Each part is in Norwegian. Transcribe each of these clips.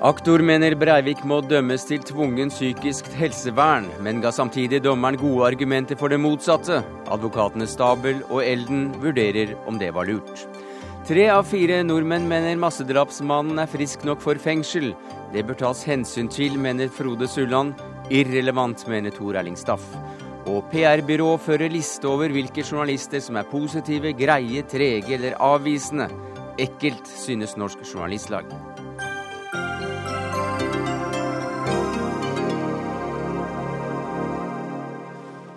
Aktor mener Breivik må dømmes til tvungen psykisk helsevern, men ga samtidig dommeren gode argumenter for det motsatte. Advokatene Stabel og Elden vurderer om det var lurt. Tre av fire nordmenn mener massedrapsmannen er frisk nok for fengsel. Det bør tas hensyn til, mener Frode Sulland. Irrelevant, mener Tor Erling Staff. Og PR-byrå fører liste over hvilke journalister som er positive, greie, trege eller avvisende. Ekkelt, synes Norsk Journalistlag.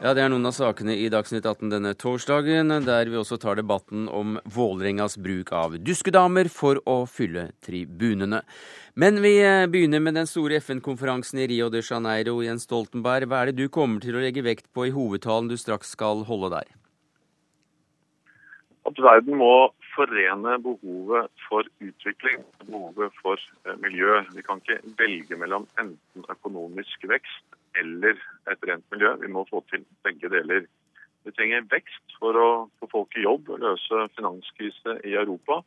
Ja, Det er noen av sakene i Dagsnytt 18 denne torsdagen, der vi også tar debatten om Vålerengas bruk av duskedamer for å fylle tribunene. Men vi eh, begynner med den store FN-konferansen i Rio de Janeiro. Jens Stoltenberg, hva er det du kommer til å legge vekt på i hovedtalen du straks skal holde der? At verden må forene behovet for utvikling behovet for eh, miljø. Vi kan ikke velge mellom enten økonomisk vekst eller et rent miljø. Vi må få til begge deler. Vi trenger vekst for å få folk i jobb og løse finanskrise i Europa.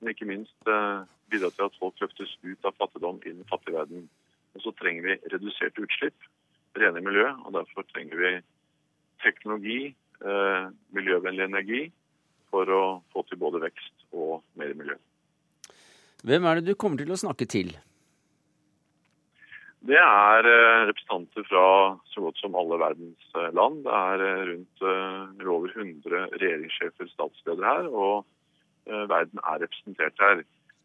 Men ikke minst eh, bidra til at folk løftes ut av fattigdom i den fattige verden. Og så trenger vi reduserte utslipp, rene miljø, og derfor trenger vi teknologi, eh, miljøvennlig energi, for å få til både vekst og mer miljø. Hvem er det du kommer til å snakke til? Det er eh, representanter fra så godt som alle verdens eh, land. Det er eh, rundt over 100 regjeringssjefer, statsledere her, og verden er representert her.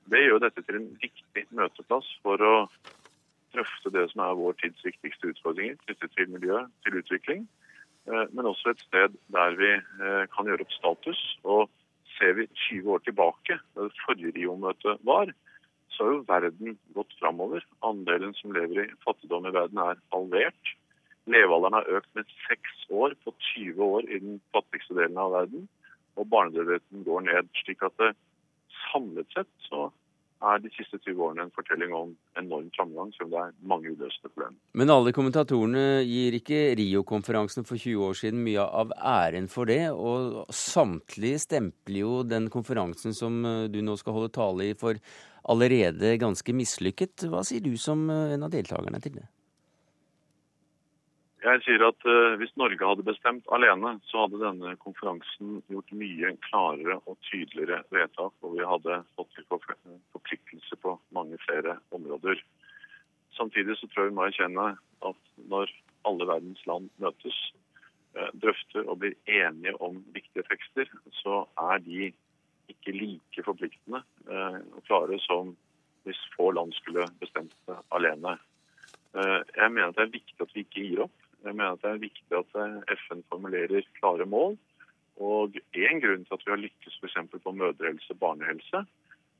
Det gjør dette til en viktig møteplass for å drøfte det som er vår tids viktigste utfordringer knyttet til miljø, til utvikling. Men også et sted der vi kan gjøre opp status. Og ser vi 20 år tilbake, da det forrige Rio-møtet var, så har jo verden gått framover. Andelen som lever i fattigdom i verden er halvert. Levealderen har økt med seks år på 20 år i den fattigste delen av verden. Og barnedødeligheten går ned. slik at det samlet sett så er de siste 20 årene en fortelling om enorm framgang, selv om det er mange uløste problemer. Men alle kommentatorene gir ikke Rio-konferansen for 20 år siden mye av æren for det, og samtlige stempler jo den konferansen som eh, du nå skal holde tale i, for allerede ganske mislykket. Hva sier du som eh, en av deltakerne til det? Jeg sier at uh, Hvis Norge hadde bestemt alene, så hadde denne konferansen gjort mye klarere og tydeligere vedtak, og vi hadde fått til forpliktelse på mange flere områder. Samtidig så tror jeg vi må erkjenne at når alle verdens land møtes, uh, drøfter og blir enige om viktige tekster, så er de ikke like forpliktende eh, og klare som hvis få land skulle bestemt det alene. Eh, jeg mener det er viktig at vi ikke gir opp. Jeg mener at det er viktig at eh, FN formulerer klare mål. Og En grunn til at vi har lykkes f.eks. på mødrehelse og barnehelse,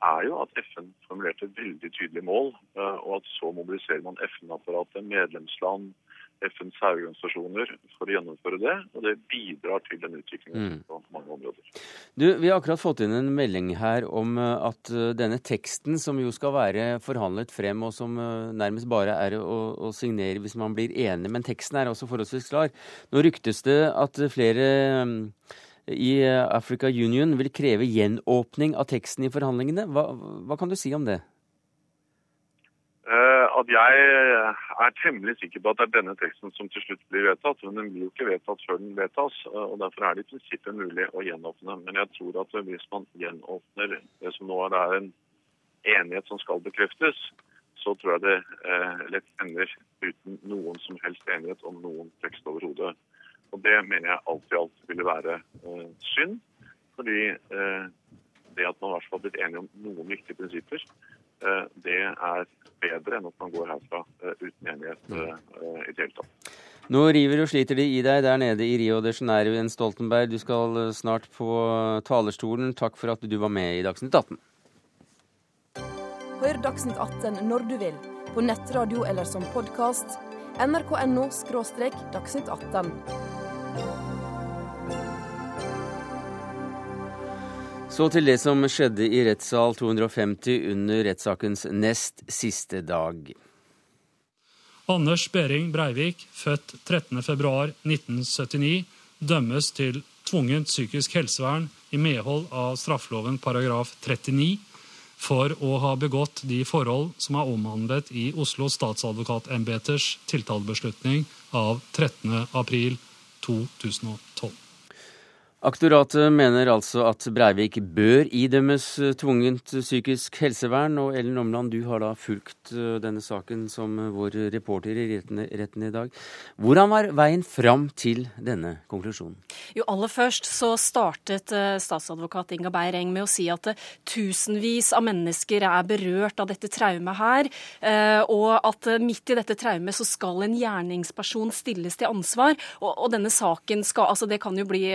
er jo at FN formulerte veldig tydelige mål, og at så mobiliserer man FN-apparatet, medlemsland, FNs særorganisasjoner for å gjennomføre det. Og det bidrar til den utviklingen mm. på mange områder. Du, Vi har akkurat fått inn en melding her om eh, at eh, denne teksten, som jo skal være forhandlet frem, og som eh, nærmest bare er å, å signere hvis man blir enig, men teksten er også forholdsvis klar. Nå ryktes det at flere i Africa Union vil kreve gjenåpning av teksten i forhandlingene. Hva, hva kan du si om det? At jeg er temmelig sikker på at det er denne teksten som til slutt blir vedtatt. Men den blir jo ikke vedtatt før den vedtas, og derfor er det i prinsippet mulig å gjenåpne. Men jeg tror at hvis man gjenåpner det som nå er, en enighet som skal bekreftes, så tror jeg det eh, lett ender uten noen som helst enighet om noen tekst overhodet. Og det mener jeg alt i alt ville være eh, synd. Fordi eh, det at man i hvert fall har blitt enige om noen viktige prinsipper, Eh, det er bedre enn at man går herfra eh, uten enighet eh, i det hele tatt. Nå river og sliter de i deg der nede i Rio de Janeiro, Jens Stoltenberg. Du skal snart på talerstolen. Takk for at du var med i Dagsnytt 18. Hør Dagsnytt 18 når du vil, på nettradio eller som podkast. nrk.no – dagsnytt 18. Så til det som skjedde i rettssal 250 under rettssakens nest siste dag. Anders Behring Breivik, født 13.2.1979, dømmes til tvungent psykisk helsevern i medhold av straffeloven paragraf 39. for å ha begått de forhold som er omhandlet i Oslo statsadvokatembeters tiltalebeslutning av 13. april 2012. Aktoratet mener altså at Breivik bør idømmes eh, tvungent psykisk helsevern. Og Ellen Omland, du har da fulgt eh, denne saken som vår reporter i retten, i dag. Hvordan var veien fram til denne konklusjonen? Jo, Aller først så startet eh, statsadvokat Inga Beyer-Eng med å si at tusenvis av mennesker er berørt av dette traumet her, og at midt i dette traumet så skal en gjerningsperson stilles til ansvar. Og, og denne saken skal Altså, det kan jo bli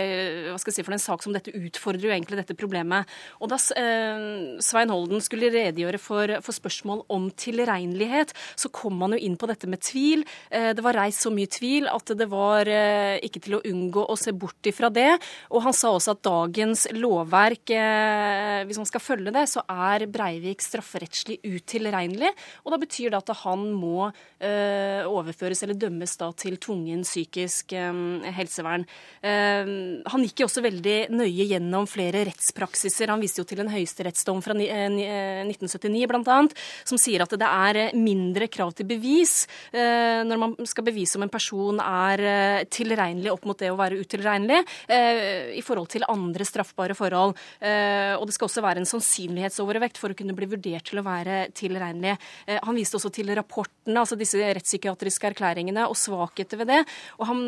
hva skal jeg si, for en sak som dette utfordrer jo egentlig dette problemet. Og Da eh, Svein Holden skulle redegjøre for, for, spørsmål om tilregnelighet, så kom han jo inn på dette med tvil. Eh, det var reist så mye tvil at det var eh, ikke til å unngå å se bort ifra det. Og han sa også at dagens lovverk, hvis man skal følge det, så er Breivik strafferettslig utilregnelig. Og da betyr det at han må overføres eller dømmes da til tvungen psykisk helsevern. han gikk også veldig nøye gjennom flere rettspraksiser. Han viste jo til en høyesterettsdom fra 1979 bl.a., som sier at det er mindre krav til bevis eh, når man skal bevise om en person er eh, tilregnelig opp mot det å være utilregnelig, eh, i forhold til andre straffbare forhold. Og det skal også være en sannsynlighetsovervekt for å kunne bli vurdert til å være tilregnelig. Han viste også til rapportene, altså disse rettspsykiatriske erklæringene, og svakheter ved det. Og han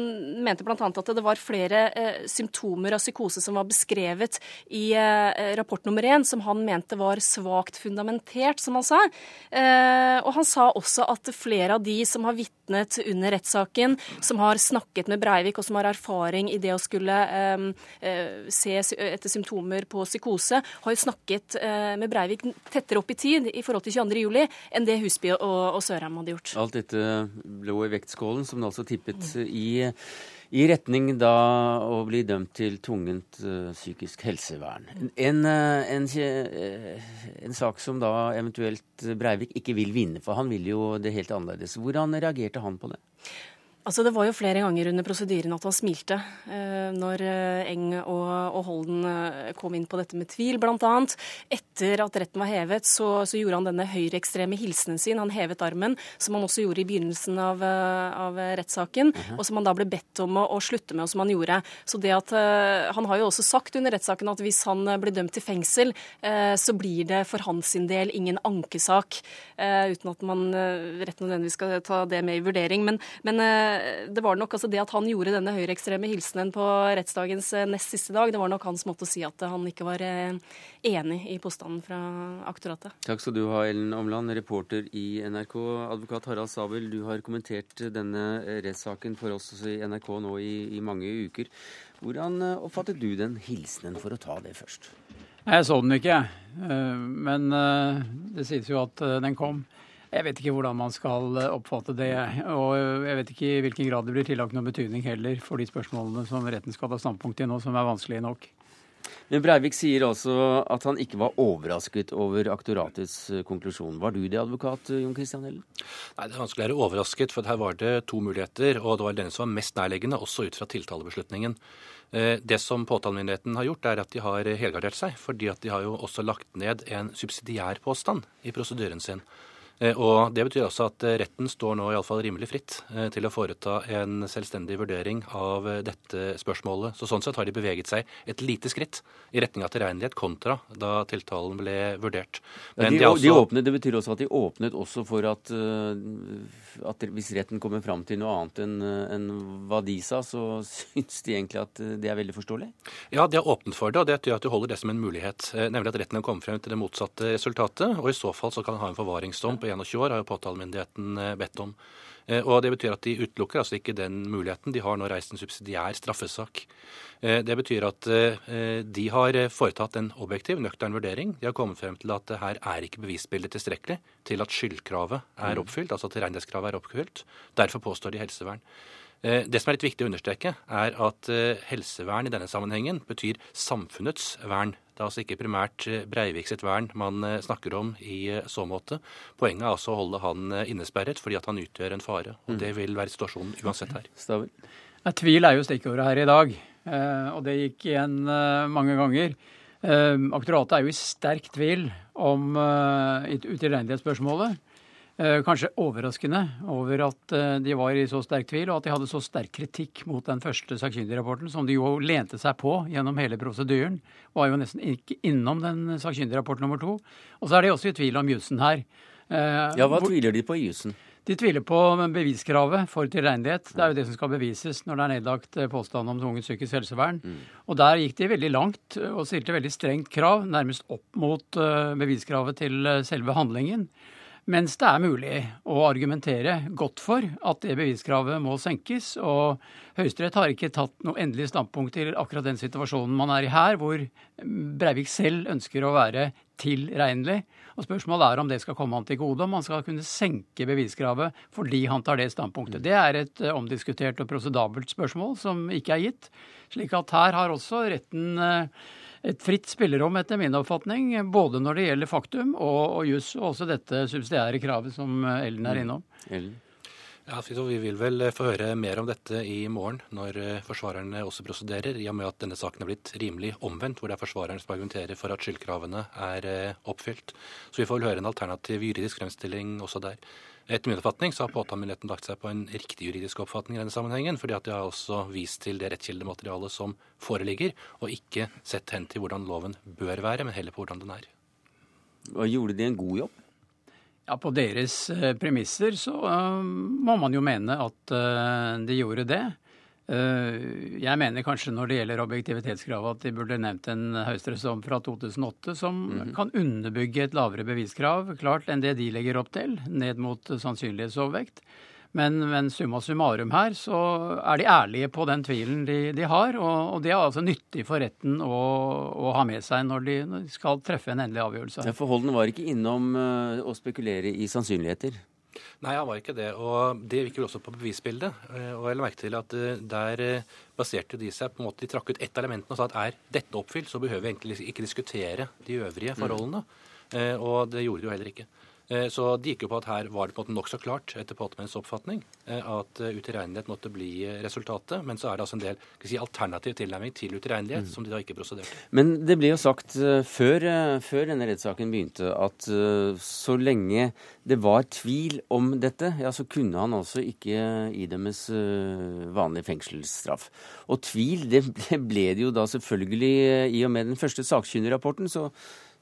mente bl.a. at det var flere symptomer av psykose som var beskrevet i eh, rapport nummer én, som han mente var svakt fundamentert, som han sa. Eh, og han sa også at flere av de som har vitnet under rettssaken, som har snakket med Breivik, og som har erfaring i det å skulle eh, se etter symptomer på psykose, har jo snakket med Breivik tettere opp i tid i forhold til 22.07 enn det Husby og, og Sørheim hadde gjort. Alt dette lå i vektskålen, som det altså tippet i i retning da å bli dømt til tvungent uh, psykisk helsevern. En, uh, en, uh, en, sak som da eventuelt Breivik ikke vil vinne, for han vil jo det helt annerledes. Hvordan reagerte han på det? Altså, Det var jo flere ganger under prosedyren at han smilte eh, når eh, Eng og, og, Holden eh, kom inn på dette med tvil, bl.a. Etter at retten var hevet, så, så gjorde han denne høyreekstreme hilsenen sin. Han hevet armen, som han også gjorde i begynnelsen av, eh, av rettssaken, uh -huh. og som han da ble bedt om å, å, slutte med, og som han gjorde. Så det at eh, Han har jo også sagt under rettssaken at hvis han blir dømt til fengsel, eh, så blir det for hans sin del ingen ankesak, uten at man rett nødvendigvis skal ta det med i vurdering. men, men det var nok altså det at han gjorde denne høyreekstreme hilsenen på rettsdagens eh, nest siste dag, det var nok hans måte å si at han ikke var eh, enig i påstanden fra aktoratet. Takk skal du ha, Ellen Omland, reporter i NRK. Advokat Harald Sabel, du har kommentert denne rettssaken for oss i NRK nå i, i mange uker. Hvordan eh, oppfattet du den hilsenen, for å ta det først? Jeg så den ikke, men det sies jo at den kom. Jeg vet ikke hvordan man skal eh, oppfatte det. Og jeg vet ikke i hvilken grad det blir tillagt noen betydning heller for de spørsmålene som retten skal ta standpunkt i nå, som er vanskelige nok. Men Breivik sier altså at han ikke var overrasket over aktoratets eh, konklusjon. Var du det, advokat eh, Jon Christian Hellen? Nei, Det er vanskelig å være overrasket, for her var det to muligheter. Og det var den som var mest nærliggende, også ut fra tiltalebeslutningen. Det som påtalemyndigheten har gjort, er at de har helgardert seg. Fordi at de har jo også lagt ned en subsidiær påstand i prosedyren sin. Eh, og Det betyr også at eh, retten står nå iallfall rimelig fritt eh, til å foreta en selvstendig vurdering av dette spørsmålet. Så Sånn sett har de beveget seg et lite skritt i retning av tilregnelighet kontra da tiltalen ble vurdert. Men de, de, også... de åpnet, det betyr også at de åpnet også for at, at hvis retten kommer fram til noe annet enn en hva de sa, så syns de egentlig at det er veldig forståelig? Ja, de har åpnet for det, og det betyr at de holder det som en mulighet. Nemlig at retten kan komme frem til det motsatte resultatet, og i så fall så kan ha en forvaringsdom på 21 år, har jo påtalemyndigheten eh, bedt om. Eh, og Det betyr at de utelukker altså ikke den muligheten. De har nå reist en subsidiær straffesak. Eh, det betyr at de har foretatt en objektiv, nøktern vurdering. De har kommet frem til at her er ikke bevisbildet tilstrekkelig til at skyldkravet er mm. oppfylt, altså at tilregnelighetskravet er oppfylt. Derfor påstår de helsevern. Det som er litt viktig å understreke, er at helsevern i denne sammenhengen betyr samfunnets vern det er altså ikke primært eh, Breivik sitt vern man eh, snakker om i eh, så måte. Poenget er altså å holde han innesperret fordi at han utgjør en fare. og mm. Det vil være situasjonen uansett her. Stavel. Tvil er jo stikkordet her i dag, og det gikk igjen mange ganger. Aktoratet er jo i sterk tvil om utilregnelighetsspørsmålet. Eh, kanskje overraskende over at eh, de var i så sterk tvil, og at de hadde så sterk kritikk mot den første sakkyndigrapporten, som de jo lente seg på gjennom hele prosedyren. Var jo nesten ikke innom den sakkyndigrapport nummer to. Og så er de også i tvil om jussen her. Eh, ja, Hva tviler de på i jussen? De tviler på beviskravet for tilregnelighet. Det er jo det som skal bevises når det er nedlagt påstand om tvungent psykisk helsevern. Mm. Og der gikk de veldig langt og stilte veldig strengt krav, nærmest opp mot beviskravet til selve handlingen. Mens det er mulig å argumentere godt for at det beviskravet må senkes. Og Høyesterett har ikke tatt noe endelig standpunkt til akkurat den situasjonen man er i her, hvor Breivik selv ønsker å være tilregnelig. Og Spørsmålet er om det skal komme han til gode, om han skal kunne senke beviskravet fordi han tar det standpunktet. Det er et eh, omdiskutert og prosedabelt spørsmål som ikke er gitt. Slik at her har også retten eh, et fritt spillerom, etter min oppfatning, både når det gjelder faktum og, og juss, og også dette subsidiære kravet som Ellen er mm. innom. Ellen? Ja, Vi vil vel få høre mer om dette i morgen, når eh, forsvarerne også prosederer, i og med at denne saken er blitt rimelig omvendt, hvor det er forsvareren som argumenterer for at skyldkravene er eh, oppfylt. Så vi får vel høre en alternativ juridisk fremstilling også der. Etter min oppfatning så har påtalemyndigheten lagt seg på en riktig juridisk oppfatning i denne sammenhengen, fordi at de har også vist til det rettskildematerialet som foreligger, og ikke sett hen til hvordan loven bør være, men heller på hvordan den er. Og Gjorde de en god jobb? Ja, På deres eh, premisser så uh, må man jo mene at uh, de gjorde det. Eh, jeg mener kanskje når det gjelder objektivitetskravet at de burde nevnt en høyesterettsdom fra 2008 som mm -hmm. kan underbygge et lavere beviskrav, klart, enn det de legger opp til, ned mot sannsynlighetsovervekt. Men, men summa summarum her så er de ærlige på den tvilen de, de har, og, og, det er altså nyttig for retten å, å ha med seg når de, når de, skal treffe en endelig avgjørelse. Ja, For Holden var ikke innom uh, å spekulere i sannsynligheter? Nei, han var ikke det. Og det virker også på bevisbildet. Eh, og jeg la merke til at eh, der eh, baserte de seg på en måte, De trakk ut ett element og sa at er dette oppfylt, så behøver vi egentlig ikke diskutere de øvrige forholdene. Mm. Og det gjorde de jo heller ikke. Eh, så det gikk jo på at her var det på en måte nokså klart, etter Potemens oppfatning, eh, at eh, utilregnelighet måtte bli resultatet. Men så er det altså en del si, alternativ tilnærming til utilregnelighet mm. som de da ikke prosederte. Men det ble jo sagt før, før denne rettssaken begynte, at så lenge det var tvil om dette, ja, så kunne han altså ikke idømmes vanlig fengselsstraff. Og tvil, det ble det jo da selvfølgelig i og med den første sakkyndigrapporten, så,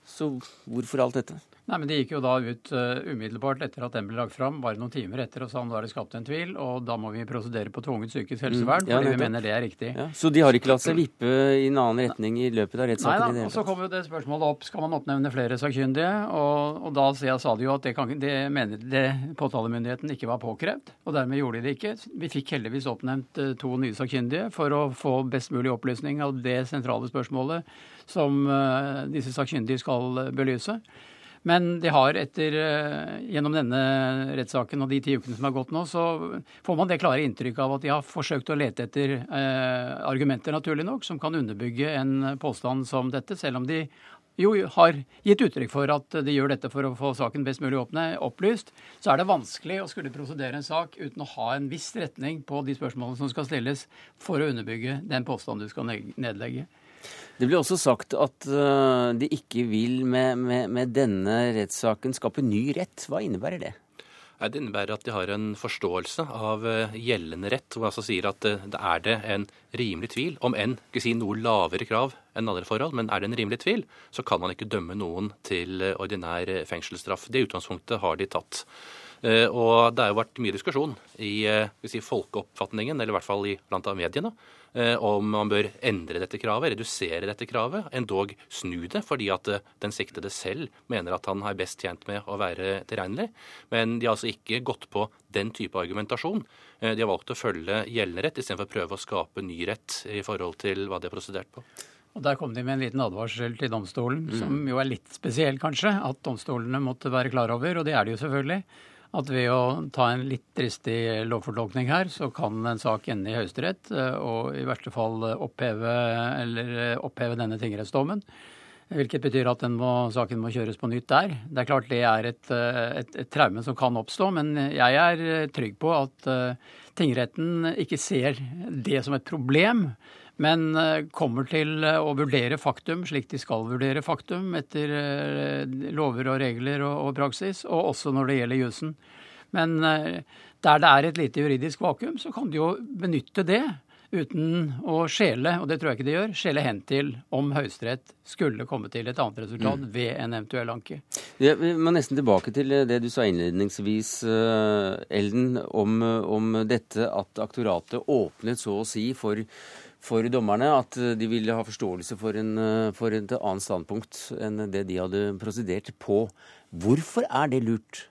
så hvorfor alt dette? Nei, men Det gikk jo da ut uh, umiddelbart etter at den ble lagt fram, bare noen timer etter, og sa nå er det skapt en tvil, og da må vi prosedere på tvungent psykisk helsevern, mm, ja, fordi vi mener det er riktig. Ja, så de har ikke latt seg vippe i en annen retning i løpet av rettssaken? Nei da, og så kom jo det spørsmålet opp skal man oppnevne flere sakkyndige, og, og da sa de jo at det, kan, det mener det påtalemyndigheten ikke var påkrevd, og dermed gjorde de det ikke. Vi fikk heldigvis oppnevnt uh, to nye sakkyndige for å få best mulig opplysning av det sentrale spørsmålet som uh, disse sakkyndige skal belyse. Men de har etter, eh, gjennom denne rettssaken og de ti ukene som har gått nå, så får man det klare inntrykk av at de har forsøkt å lete etter eh, argumenter, naturlig nok, som kan underbygge en påstand som dette, selv om de jo har gitt uttrykk for at de gjør dette for å få saken best mulig åpne, opplyst, så er det vanskelig å skulle prosedere en sak uten å ha en viss retning på de spørsmålene som skal stilles, for å underbygge den påstanden du skal nedlegge. Det ble også sagt at uh, de ikke vil med, med, med denne rettssaken skape ny rett. Hva innebærer det? Det innebærer at de har en forståelse av uh, gjeldende rett, hvor altså sier at uh, det er det en rimelig tvil, om enn ikke si noe lavere krav enn andre forhold, men er det en rimelig tvil, så kan man ikke dømme noen til ordinær fengselsstraff. Det utgangspunktet har de tatt. Og det har jo vært mye diskusjon i si, folkeoppfatningen, eller i hvert fall i, blant av mediene, Eh, om man bør endre dette kravet, redusere dette kravet, endog snu det, fordi at eh, den siktede selv mener at han er best tjent med å være tilregnelig. Men de har altså ikke gått på den type argumentasjon. Eh, de har valgt å følge gjeldende rett istedenfor å prøve å skape ny rett i forhold til hva de har prosedert på. Og Der kom de med en liten advarsel til domstolen, mm. som jo er litt spesiell, kanskje. At domstolene måtte være klar over, og det er de jo selvfølgelig at ved å ta en litt dristig lovfortolkning her, så kan en sak ende i Høyesterett eh, og i verste fall oppheve, eh, oppheve denne tingrettsdommen. Hvilket betyr at må, saken må kjøres på nytt der. Det er klart det er et, eh, et, et, traume som kan oppstå, men jeg er trygg på at tingretten ikke ser det som et problem, Men eh, kommer til å vurdere faktum slik de skal vurdere faktum etter lover og regler og, og praksis, og også når det gjelder jussen. Men der det er et lite juridisk vakuum, så kan de jo benytte det uten å skjele, og det tror jeg ikke de gjør, skjele hen til om Høyesterett skulle komme til et annet resultat mm. ved en eventuell anke. Ja, vi må nesten tilbake til det du sa innledningsvis, Elden, om, om, dette at aktoratet åpnet så å si for, for dommerne at de ville ha forståelse for, en, for et annet standpunkt enn det de hadde prosedert på. Hvorfor er det lurt?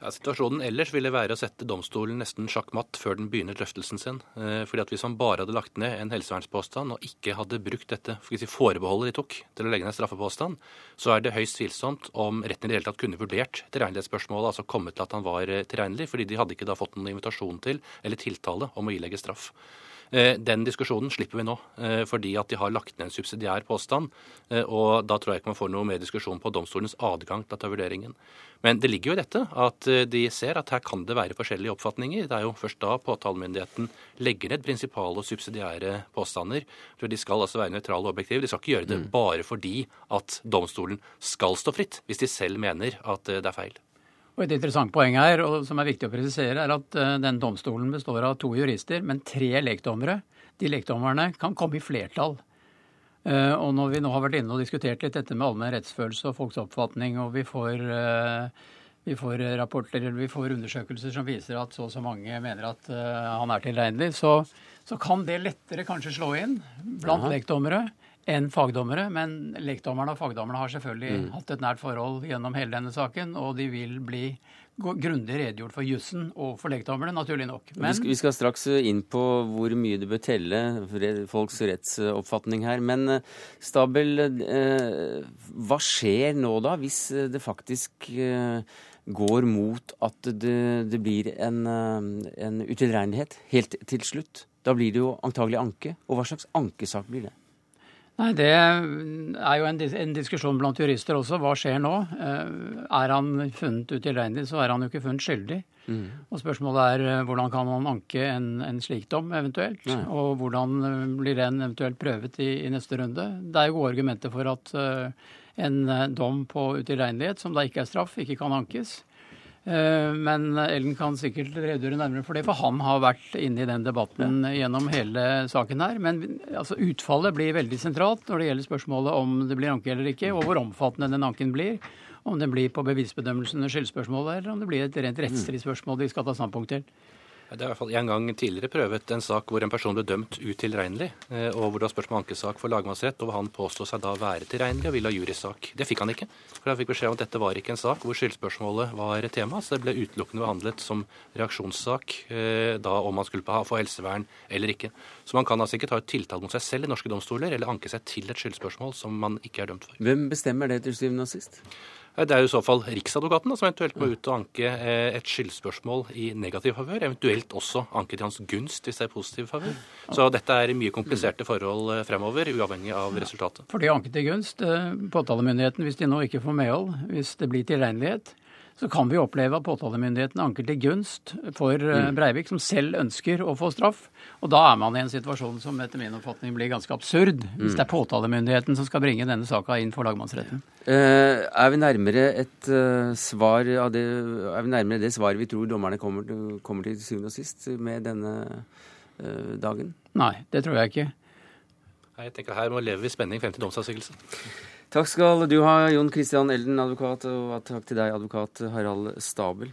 Ja, situasjonen ellers ville være å sette domstolen nesten sjakkmatt før den begynner drøftelsen sin. Eh, fordi at Hvis man bare hadde lagt ned en helsevernspåstand og ikke hadde brukt dette si, forbeholdet de tok til å legge ned straffepåstand, så er det høyst tvilsomt om retten i det hele tatt kunne vurdert tilregnelighetsspørsmålet, altså kommet til at han var eh, tilregnelig, fordi de hadde ikke da fått noen invitasjon til eller tiltale om å ilegge straff. Eh, den diskusjonen slipper vi nå, eh, fordi at de har lagt ned en subsidiær påstand. Eh, og da tror jeg ikke man får noe mer diskusjon på domstolens adgang til å ta vurderingen. Men det ligger jo i dette at de ser at her kan det være forskjellige oppfatninger. Det er jo først da påtalemyndigheten legger ned prinsipale og subsidiære påstander. For de skal altså være nøytrale og objektive. De skal ikke gjøre det mm. bare fordi at domstolen skal stå fritt, hvis de selv mener at det er feil. Og Et interessant poeng her, og som er viktig å presisere, er at uh, den domstolen består av to jurister, men tre lekdommere. De lekdommerne kan komme i flertall. Uh, og når vi nå har vært inne og diskutert litt dette med allmenn rettsfølelse og folks oppfatning, og vi får, uh, vi får rapporter eller vi får undersøkelser som viser at så og så mange mener at han er tilregnelig, så, så, kan det lettere kanskje slå inn blant Aha. lekdommere enn fagdommere. Men lekdommerne og fagdommerne har selvfølgelig mm. hatt et nært forhold gjennom hele denne saken, og de vil bli grundig redegjort for jussen og for lekdommerne, naturlig nok. Men, vi, skal, vi, skal, straks inn på hvor mye det bør telle folks rettsoppfatning her. Men eh, Stabel, eh, hva skjer nå da, hvis det faktisk eh, går mot at det, det blir en, en utilregnelighet helt til slutt? Da blir det jo antagelig anke. Og hva slags ankesak blir det? Nei, Det er jo en, en, diskusjon blant jurister også. Hva skjer nå? Eh, er han funnet utilregnelig, så er han jo ikke funnet skyldig. Mm. Og Spørsmålet er eh, hvordan kan man anke en, en slik dom eventuelt? Nei. Og hvordan eh, blir den eventuelt prøvet i, i, neste runde? Det er jo gode argumenter for at en dom på utilregnelighet, som da ikke er straff, ikke kan ankes. Eh, men Ellen kan sikkert redegjøre nærmere for det, for han har vært inne i den debatten gjennom hele saken her. Men altså, utfallet blir veldig sentralt når det gjelder spørsmålet om det blir anke eller ikke, og hvor omfattende den anken blir. Om den blir på bevisbedømmelsen og skyldspørsmålet, eller om det blir et rent rettslig spørsmål de skal ta standpunkt til. Det er i hvert fall en gang tidligere prøvet en sak hvor en person ble dømt utilregnelig, eh, og hvor det var spørsmål om ankesak for lagmannsrett, og hvor han påsto seg da å være tilregnelig og ville ha jurysak. Det fikk han ikke. For han fikk beskjed om at dette var ikke en sak hvor skyldspørsmålet var tema, så det ble utelukkende behandlet som reaksjonssak eh, da om man skulle få helsevern eller ikke. Så man kan altså ikke ta et tiltale mot seg selv i norske domstoler eller anke seg til et skyldspørsmål som man ikke er dømt for. Hvem bestemmer det til syvende og sist? Det er jo i så fall Riksadvokaten som eventuelt må ut og anke eh, et skyldspørsmål i negativ favør, eventuelt også anke til hans gunst hvis det er positiv favør. Så dette er mye kompliserte forhold eh, fremover, uavhengig av resultatet. Fordi anke til gunst, eh, påtalemyndigheten, hvis de nå ikke får medhold, hvis det blir tilregnelighet, så kan vi oppleve at påtalemyndigheten anker til gunst for eh, mm. Breivik, som selv ønsker å få straff. Og da er man i en situasjon som etter min oppfatning blir ganske absurd, hvis mm. det er påtalemyndigheten som skal bringe denne saka inn for lagmannsretten. Uh, er vi nærmere et uh, svar av det, er vi nærmere det svaret vi tror dommerne kommer til, kommer til syvende og sist med denne uh, dagen? Nei, det tror jeg ikke. Jeg tenker Her må leve i spenning frem til domsavsigelse. Takk skal du ha, Jon Christian Elden, advokat, og takk til deg, advokat Harald Stabel.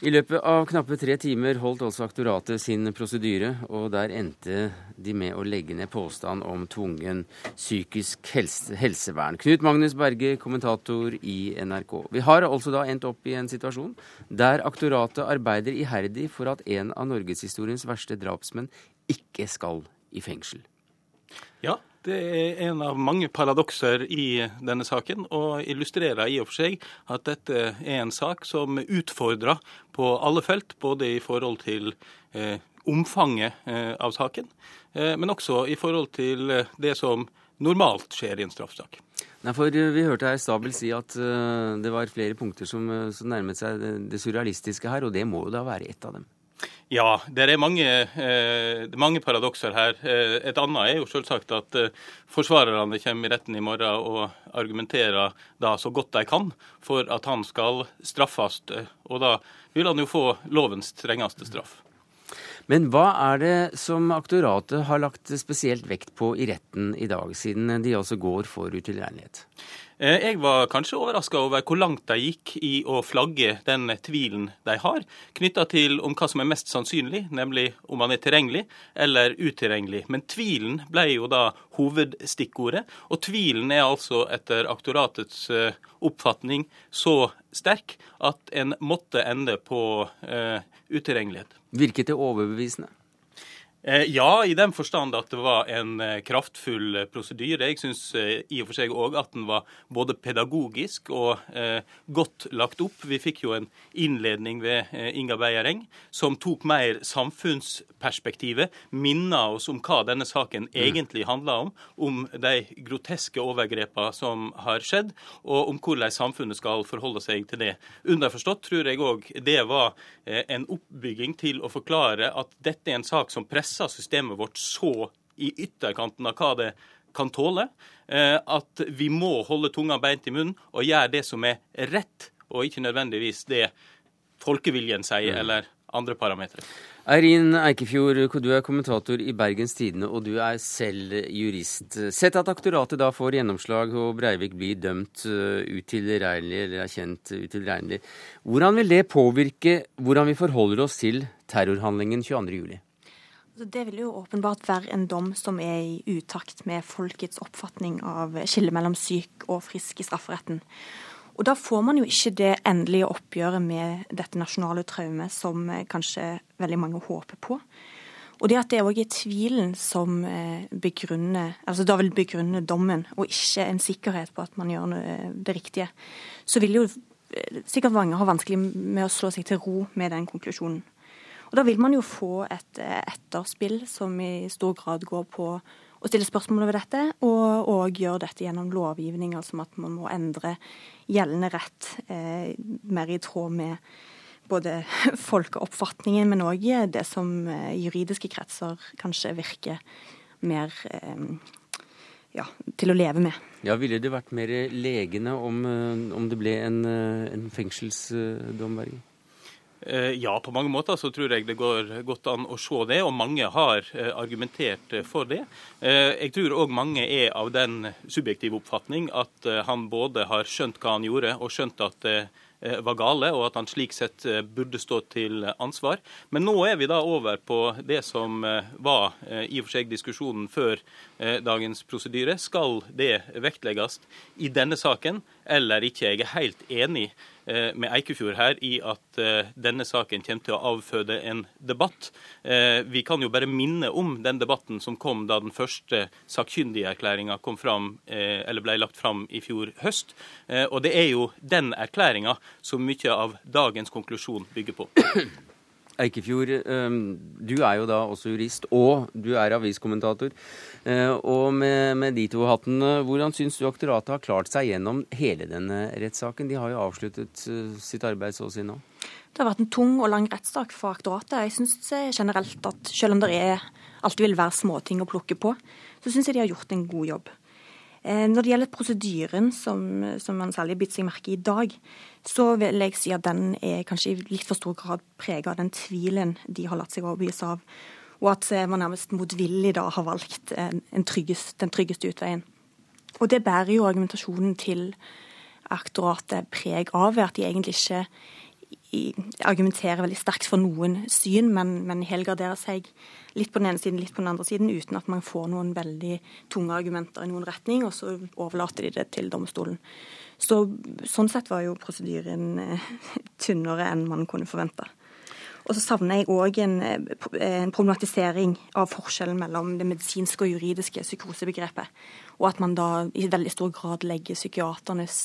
I løpet av knappe tre timer holdt altså aktoratet sin prosedyre, og der endte de med å legge ned påstand om tvungen psykisk helse, helsevern. Knut Magnus Berge, kommentator i NRK. Vi har altså da endt opp i en situasjon der aktoratet arbeider iherdig for at en av norgeshistoriens verste drapsmenn ikke skal i fengsel. Ja, det er en av mange paradokser i denne saken, og illustrerer i og for seg at dette er en sak som utfordrer på alle felt, både i forhold til eh, omfanget eh, av saken, eh, men også i forhold til det som normalt skjer i en straffesak. Nei, for Vi hørte her Stabel si at uh, det var flere punkter som, som nærmet seg det, det surrealistiske her, og det må jo da være ett av dem? Ja, det er mange, eh, mange paradokser her. Eh, et annet er jo selvsagt at eh, forsvarerne kommer i retten i morgen og argumenterer da så godt de kan for at han skal straffes. Og da vil han jo få lovens strengeste straff. Men hva er det som aktoratet har lagt spesielt vekt på i retten i dag, siden de altså går for utilregnelighet? Eh, jeg var kanskje overraska over hvor langt de gikk i å flagge den tvilen de har, knytta til om hva som er mest sannsynlig, nemlig om han er tilregnelig eller utilregnelig. Men tvilen ble jo da hovedstikkordet, og tvilen er altså etter aktoratets eh, oppfatning så sterk at en måtte ende på uh, utilregnelighet. Virket det overbevisende? Eh, ja, i den forstand at det var en eh, kraftfull eh, prosedyre. Jeg syns i og for seg òg at den var både pedagogisk og godt lagt opp. Vi fikk jo en innledning ved Inga Beiereng som tok mer samfunnsperspektivet, minna oss om hva denne saken mm. egentlig handla om, om de groteske overgrepene som har skjedd, og om hvordan samfunnet skal forholde seg til det. Underforstått tror jeg òg det var en oppbygging til å forklare at dette er en sak som presser presser systemet vårt så i ytterkanten av hva det kan tåle, eh, at vi må holde tunga beint i munnen og gjøre det som er rett, og ikke nødvendigvis det folkeviljen sier, mm. eller andre parametere. Eirin Eikefjord, du er kommentator i Bergens Tidende, og du er selv jurist. Sett at aktoratet da får gjennomslag og Breivik blir dømt eh, utilregnelig, eller erkjent utilregnelig. Hvordan vil det påvirke hvordan vi forholder oss til terrorhandlingen 22.07? Det vil jo åpenbart være en dom som er i utakt med folkets oppfatning av skillet mellom syk og frisk i strafferetten. Og da får man jo ikke det endelige oppgjøret med dette nasjonale traumet som eh, kanskje veldig mange håper på. Og det at det òg er tvilen som eh, begrunner, altså da vil begrunne dommen, og ikke en sikkerhet på at man gjør eh, det riktige, så vil jo sikkert mange ha vanskelig med å slå seg til ro med den konklusjonen. Og Da vil man jo få et eh, etterspill som i stor grad går på å stille spørsmål over dette, og, og gjøre dette gjennom lovgivning, altså at man må endre gjeldende rett eh, mer i tråd med både folkeoppfatningen, men òg det som eh, juridiske kretser kanskje virker mer eh, ja, til å leve med. Ja, Ville det vært mer legende om, eh, om det ble en, en fengselsdom, Bergen? Eh, ja, på mange måter så tror jeg det går godt an å se det, og mange har eh, argumentert eh, for det. Jeg tror òg mange er av den subjektive oppfatning at han både har skjønt hva han gjorde, og skjønt at det var gale, og at han slik sett burde stå til ansvar. Men nå er vi da over på det som var i og for seg diskusjonen før dagens prosedyre. Skal det vektlegges i denne saken eller ikke? Jeg er helt enig Eh, med Eikefjord her i at eh, denne saken kommer til å avføde en debatt. Eh, vi kan jo bare minne om den debatten som kom da den første sakkyndigerklæringa ble lagt fram i fjor høst. Og det er jo den erklæringa som mye av dagens konklusjon bygger på. Eikefjord, du er jo da også jurist, og du er aviskommentator. Eh, og med, med de to hattene, hvordan syns du aktoratet har klart seg gjennom hele denne rettssaken? De har jo avsluttet eh, sitt arbeid så å si nå. Det har vært en tung og lang rettssak for aktoratet. Jeg syns generelt at selv om det er, alltid vil være småting å plukke på, så syns jeg de har gjort en god jobb. Eh, når det gjelder prosedyren, som, som man særlig har bitt seg merke i i dag, så vil jeg si at den er kanskje i litt for stor grad prega av den tvilen de har latt seg overbevise av, og at man nærmest motvillig da har valgt tryggest, den tryggeste utveien. Og det bærer jo argumentasjonen til aktoratet preg av, at de egentlig ikke argumenterer veldig sterkt for noen syn, men, men helgarderer seg litt på den ene siden, litt på den andre siden, uten at man får noen veldig tunge argumenter i noen retning, og så overlater de det til domstolen. Så, sånn sett var jo prosedyren eh, tynnere enn man kunne forvente. Og så savner jeg òg en, en, problematisering av forskjellen mellom det medisinske og juridiske psykosebegrepet, og at man da i veldig stor grad legger psykiaternes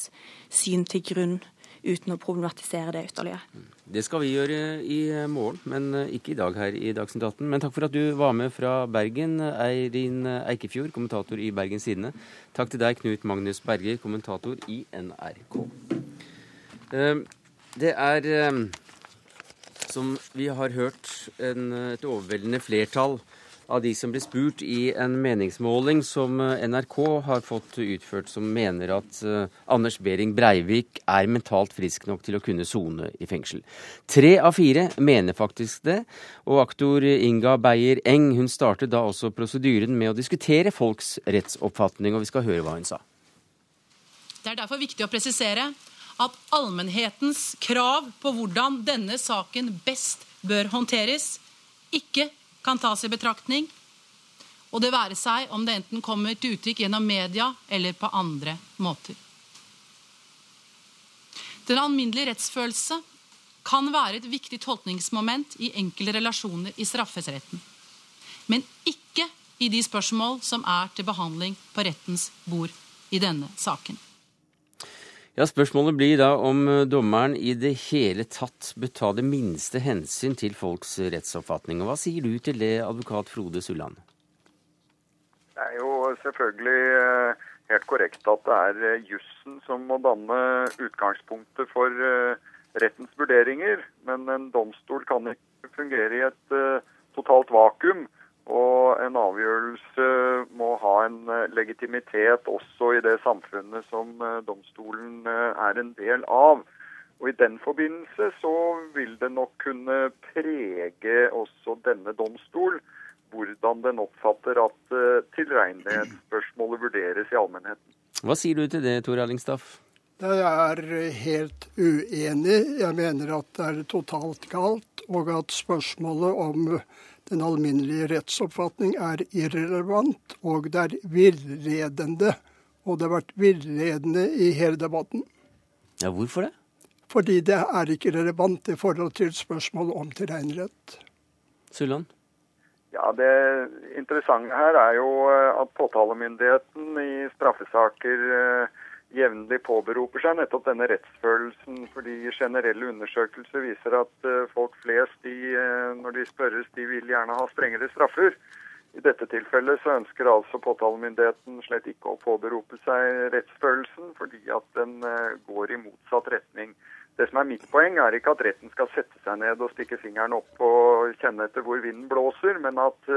syn til grunn uten å problematisere det ytterligere. Det skal vi gjøre i morgen, men eh, ikke i dag her i Dagsnytt 18. Men takk for at du var med fra Bergen, Eirin Eikefjord, kommentator i Bergens Tidende. Takk til deg, Knut Magnus Berger, kommentator i NRK. Eh, det er eh, Som vi har hørt en, et overveldende flertall av de som ble spurt i en meningsmåling som eh, NRK har fått utført, som mener at uh, Anders Behring Breivik er mentalt frisk nok til å kunne sone i fengsel. Tre av fire mener faktisk det, og aktor Inga Beyer Eng hun startet da også prosedyren med å diskutere folks rettsoppfatning, og vi skal høre hva hun sa. Det er derfor viktig å presisere at allmennhetens krav på hvordan denne saken best bør håndteres, ikke kan tas i betraktning, og det være seg om det enten kommer til uttrykk gjennom media eller på andre måter. Den alminnelige rettsfølelse kan være et viktig tolkningsmoment i enkelte relasjoner i straffesretten, men ikke i de spørsmål som er til behandling på rettens bord i denne saken. Ja, Spørsmålet blir da om eh, dommeren i det hele tatt bør ta det minste hensyn til folks rettsoppfatning. Og Hva sier du til det, advokat Frode Sulland? Det er jo selvfølgelig eh, helt korrekt at det er eh, jussen som må danne utgangspunktet for rettens vurderinger. Men en domstol kan ikke fungere i et totalt vakuum. Og en avgjørelse må ha en eh, legitimitet også i det samfunnet som eh, domstolen eh, er en del av. Og I den forbindelse så vil det nok kunne prege også denne domstol hvordan den oppfatter at tilregnelighetsspørsmålet vurderes i allmennheten. Hva sier du til det, Tor Ellingstaff? Jeg er helt uenig. Jeg mener at det er totalt galt, og at spørsmålet om den alminnelige rettsoppfatning er irrelevant, og det er villedende. Og det har vært villedende i hele debatten. Ja, Hvorfor det? Fordi det er ikke relevant i forhold til spørsmålet om tilregnerett. Sulland? Ja, Det interessante her er jo eh, at påtalemyndigheten i straffesaker eh, jevnlig påberoper seg nettopp denne rettsfølelsen. Fordi generelle undersøkelser viser at eh, folk flest, de, eh, når de spørres, de vil gjerne ha strengere straffer. I dette tilfellet så ønsker altså påtalemyndigheten slett ikke å påberope seg rettsfølelsen, fordi at den eh, går i motsatt retning. Det som er mitt poeng, er ikke at retten skal sette seg ned og stikke fingeren opp og kjenne etter hvor vinden blåser, men at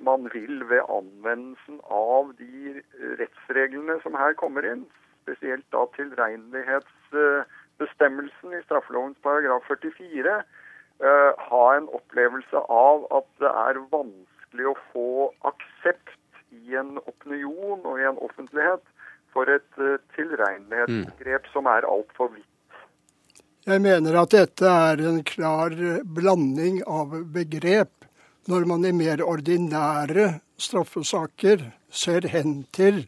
man vil ved anvendelsen av de rettsreglene som her kommer inn, spesielt da tilregnelighetsbestemmelsen i straffelovens paragraf 44, eh, ha en opplevelse av at det er vanskelig å få aksept i en opinion og i en offentlighet for et tilregnelighetsgrep tilregnelighetsbegrep mm. som er altfor vidt. Jeg mener at dette er en klar blanding av begrep når man i mer ordinære straffesaker ser hen til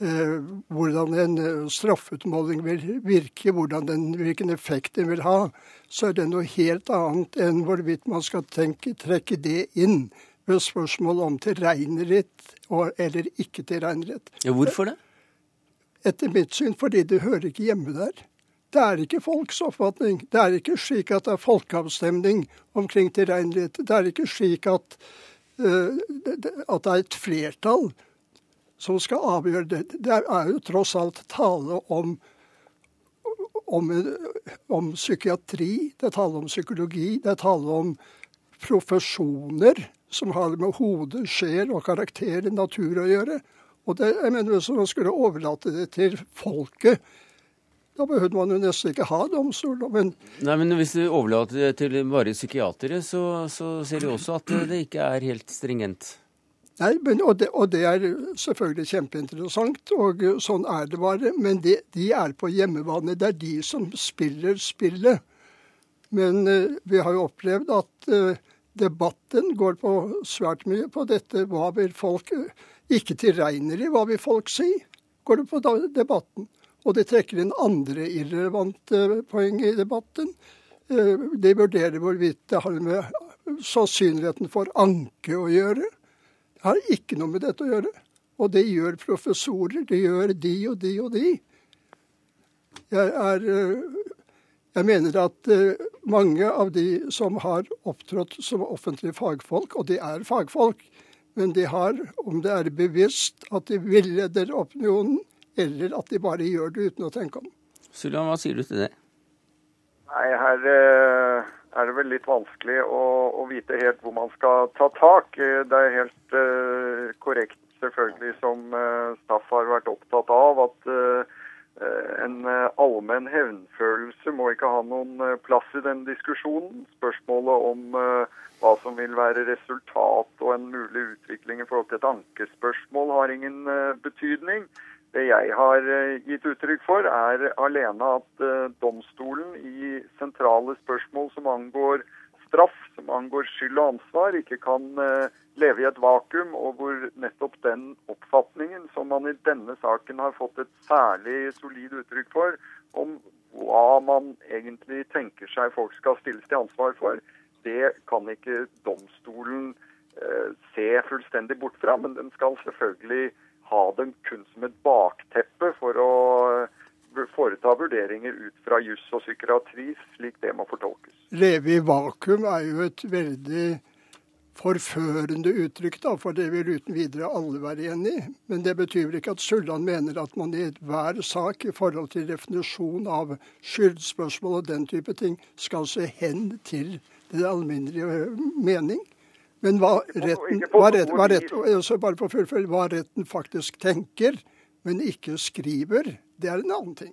eh, hvordan en eh, straffeutmåling vil virke, den, hvilken effekt den vil ha, så er det noe helt annet enn hvorvidt man skal tenke, trekke det inn ved spørsmål om tilregnerett eller ikke tilregnerett. Ja, hvorfor det? Etter mitt syn fordi det hører ikke hjemme der. Det er ikke folks oppfatning. Det er ikke slik at det er folkeavstemning omkring tilregnelighet. Det er ikke slik at, uh, at det er et flertall som skal avgjøre det. Det er jo tross alt tale om, om, om psykiatri, det er tale om psykologi, det er tale om profesjoner som har med hode, sjel og karakter, natur å gjøre. Og det, jeg mener Hvis man skulle overlate det til folket da behøvde man jo nesten ikke ha domstol. Men Nei, men hvis du overlater det til bare psykiatere, så, så ser du også at det ikke er helt stringent. Nei, men, og, det, og, det, er selvfølgelig kjempeinteressant, og sånn er det bare. Men det, de er på hjemmebane. Det er de som spiller spillet. Men uh, vi har jo opplevd at uh, debatten går på svært mye på dette. Hva vil folk Ikke tilregner tilregnelig, hva vil folk si? Går det på debatten. Og de trekker inn andre irrelevante poeng i debatten. Eh, de vurderer hvorvidt det har med sannsynligheten for anke å gjøre. Det har ikke noe med dette å gjøre. Og det gjør professorer. Det gjør de og de og de. Jeg, er, eh, jeg mener at eh, mange av de som har opptrådt som offentlige fagfolk, og de er fagfolk, men de har, om det er bevisst at de villeder opinionen, eller at de bare gjør det uten å tenke om. Sullan, hva sier du til det? Nei, her, eh, er det vel litt vanskelig å, å, vite helt hvor man skal ta tak. Det er helt uh, korrekt selvfølgelig som uh, Staff har vært opptatt av, at uh, en allmenn hevnfølelse må ikke ha noen plass i den diskusjonen. Spørsmålet om hva som vil være resultat og en mulig utvikling i forhold til et ankespørsmål, har ingen betydning. Det jeg har eh, gitt uttrykk for, er alene at eh, domstolen i sentrale spørsmål som angår straff, som angår skyld og ansvar, ikke kan eh, leve i et vakuum, og hvor nettopp den oppfatningen som man i denne saken har fått et særlig solid uttrykk for, om hva man egentlig tenker seg folk skal stilles til ansvar for, det kan ikke domstolen se fullstendig bort fra. Men den skal selvfølgelig ha dem kun som et bakteppe for å eh, foreta vurderinger ut fra juss og psykiatri, slik det må fortolkes. Leve i vakuum er jo et veldig forførende uttrykk, da, for det vil uten videre alle være enig i. Men det betyr vel ikke at Sulland mener at man i hver sak i forhold til definisjon av skyldspørsmål og den type ting skal se hen til det alminnelige mening. Men hva retten, hva retten, hva rett, bare på fullfølge, hva retten faktisk tenker, men ikke skriver, det er en annen ting.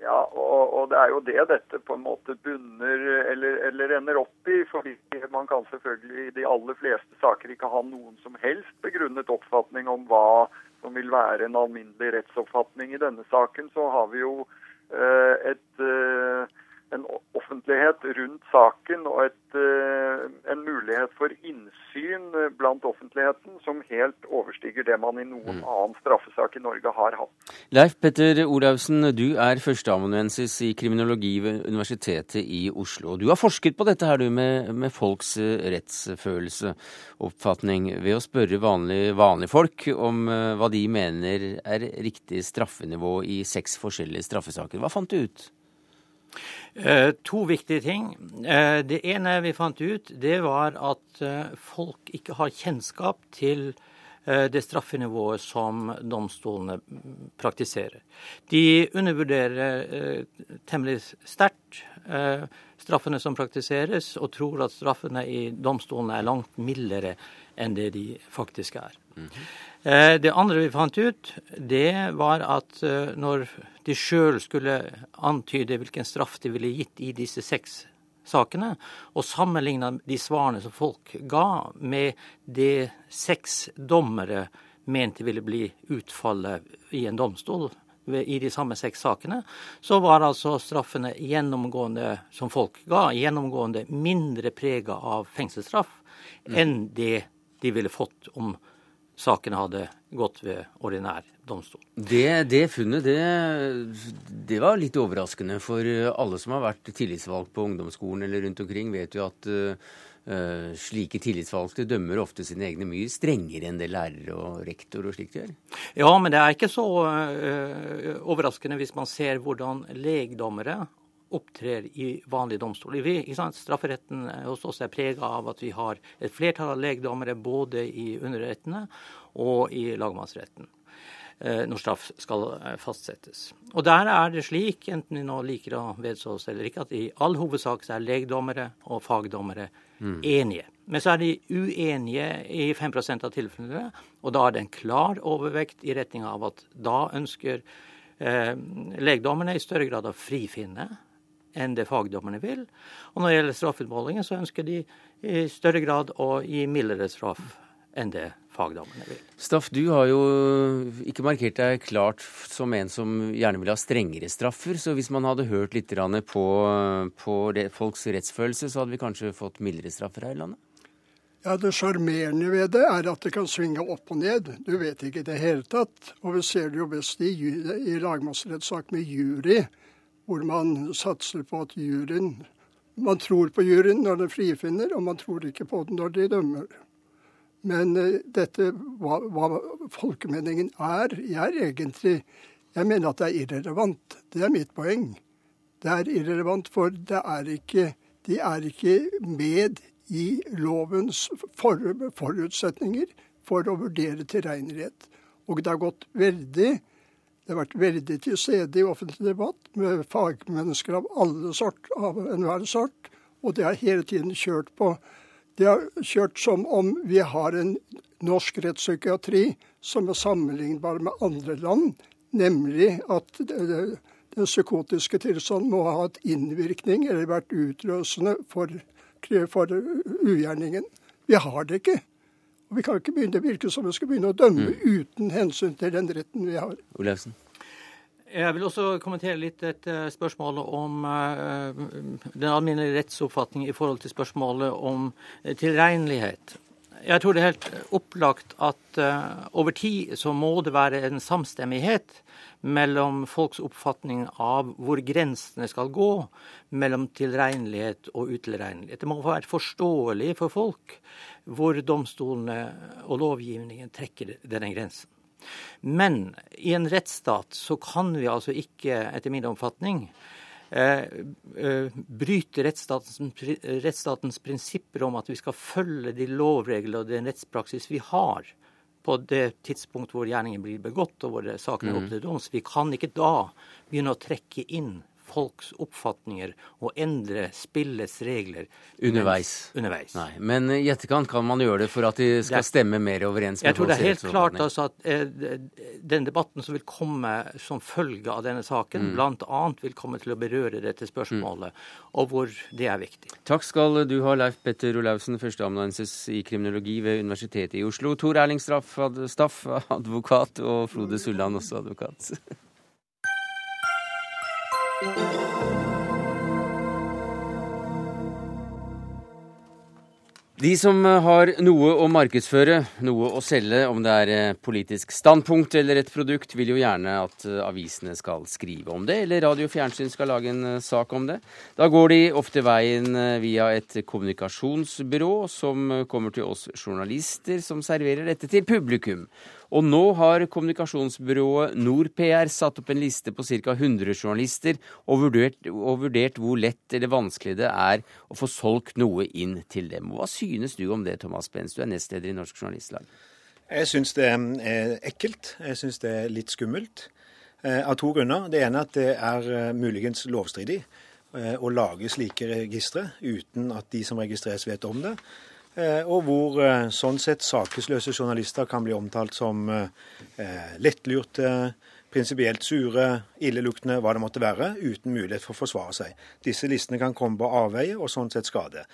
Ja, og, og, det er jo det dette på en måte bunner eller, eller ender opp i. fordi man kan selvfølgelig i de aller fleste saker ikke ha noen som helst begrunnet oppfatning om hva som vil være en alminnelig rettsoppfatning. I denne saken så har vi jo eh, et eh, en offentlighet rundt saken og et, eh, en mulighet for innsyn blant offentligheten som helt overstiger det man i noen mm. annen straffesak i Norge har hatt. Leif Petter Olaussen, du er førsteamanuensis i kriminologi ved Universitetet i Oslo. Du har forsket på dette her du med, med folks eh, rettsfølelse, oppfatning, ved å spørre vanlige, vanlige folk om hva de mener er riktig straffenivå i seks forskjellige straffesaker. Hva fant du ut? Eh, to viktige ting. Eh, det ene vi fant ut, det var at eh, folk ikke har kjennskap til det straffenivået som domstolene praktiserer. De undervurderer temmelig sterkt straffene som praktiseres, og tror at straffene i domstolene er langt mildere enn det de faktisk er. Eh, det andre vi fant ut, det var at når de sjøl skulle antyde hvilken straff de ville gitt i disse seks sakene, og sammenligna de svarene som folk ga med det seks dommere mente ville bli utfallet i en domstol i de samme seks sakene, så var altså straffene gjennomgående som folk ga, gjennomgående mindre prega av fengselsstraff enn det de ville fått om sakene hadde gått ved ordinær domstol. Det, det funnet det, det, var litt overraskende, for alle som har vært tillitsvalgt på ungdomsskolen eller rundt omkring, vet jo at uh, slike tillitsvalgte dømmer ofte sine egne mye strengere enn det lærere og rektor og slikt gjør. Ja, men det er ikke så uh, overraskende hvis man ser hvordan legdommere opptrer i vanlige domstoler. Vi, Strafferetten hos oss er prega av at vi har et flertall av legdommere både i underrettene og i lagmannsretten eh, når straff skal eh, fastsettes. Og Der er det slik, enten vi nå liker å vedstå oss eller ikke, at i all hovedsak så er legdommere og fagdommere mm. enige. Men så er de uenige i 5% av tilfellene, og da er det en klar overvekt i retning av at da ønsker eh, legdommerne i større grad å frifinne enn det fagdommerne vil. Og når det gjelder straffutmålingen, så ønsker de i større grad å gi mildere straff enn det fagdommerne vil. Staff, du har jo ikke markert deg klart som en som gjerne vil ha strengere straffer. Så hvis man hadde hørt litt på, på folks rettsfølelse, så hadde vi kanskje fått mildere straffer her i landet? Ja, Det sjarmerende ved det er at det kan svinge opp og ned. Du vet ikke i det hele tatt. Og vi ser det jo best i, i lagmannsrettssak med jury hvor man satser på at juryen Man tror på juryen når den frifinner, og man tror ikke på den når de dømmer. Men uh, dette, hva, hva, folkemeningen er, er egentlig Jeg mener at det er irrelevant. Det er mitt poeng. Det er irrelevant, for det er ikke, de er ikke med i lovens for, forutsetninger for å vurdere tilregnelighet. Og det har gått veldig det har vært veldig til stede i offentlig debatt med fagmennesker av alle sort, av enhver sort. Og det har hele tiden kjørt på. Det har kjørt som om vi har en norsk rettspsykiatri som er sammenlignbar med andre land, nemlig at den psykotiske tilstanden må ha hatt innvirkning eller vært utløsende for, for ugjerningen. Vi har det ikke. Og Vi kan ikke begynne, det virke som vi skal begynne å dømme mm. uten hensyn til den retten vi har. Olevsen. Jeg vil også kommentere litt et spørsmål om uh, den alminnelige rettsoppfatning i forhold til spørsmålet om uh, tilregnelighet. Jeg tror det er helt opplagt at over tid så må det være en samstemmighet mellom folks oppfatning av hvor grensene skal gå mellom tilregnelighet og utilregnelighet. Det må være forståelig for folk hvor domstolene og lovgivningen trekker denne grensen. Men i en rettsstat så kan vi altså ikke, etter min oppfatning, eh, eh, bryte rettsstatens, rettsstatens, prinsipper om at vi skal følge de lovregler og den rettspraksis vi har på det tidspunkt hvor gjerningen blir begått og hvor saken er oppe mm. til doms. Vi kan ikke da begynne å trekke inn folks oppfatninger og endre spillets regler underveis. underveis. Nei, Men i etterkant kan man gjøre det for at de skal stemme mer overens med Jeg tror det er helt klart altså, at eh, den debatten som vil komme som følge av denne saken, mm. bl.a. vil komme til å berøre dette spørsmålet, mm. og hvor det er viktig. Takk skal du ha, Leif Petter Olaussen, førsteamanuensis i kriminologi ved Universitetet i Oslo. Tor Erling Staff, advokat, og Frode Sulland, også advokat. De som har noe å markedsføre, noe å selge, om det er eh, politisk standpunkt eller et produkt, vil jo gjerne at eh, avisene skal skrive om det, eller radio og fjernsyn skal lage en eh, sak om det. Da går de ofte veien via et kommunikasjonsbyrå som kommer til oss journalister, som serverer dette til publikum. Og nå har kommunikasjonsbyrået NorPR satt opp en liste på ca. 100 journalister, og vurdert, og vurdert, hvor lett eller vanskelig det er å få solgt noe inn til dem. Hva synes du om det, Thomas Benz? Du er nestleder i Norsk Journalistlag. Jeg syns det er ekkelt. Jeg syns det er litt skummelt. Eh, av to grunner. Det ene er at det er eh, muligens lovstridig eh, å lage slike registre uten at de som registreres vet om det. Eh, og hvor eh, sånn sett sakesløse journalister kan bli omtalt som eh, lettlurte, prinsipielt sure, illeluktende, hva det måtte være, uten mulighet for å forsvare seg. Disse listene kan komme på avveie og sånn sett skade.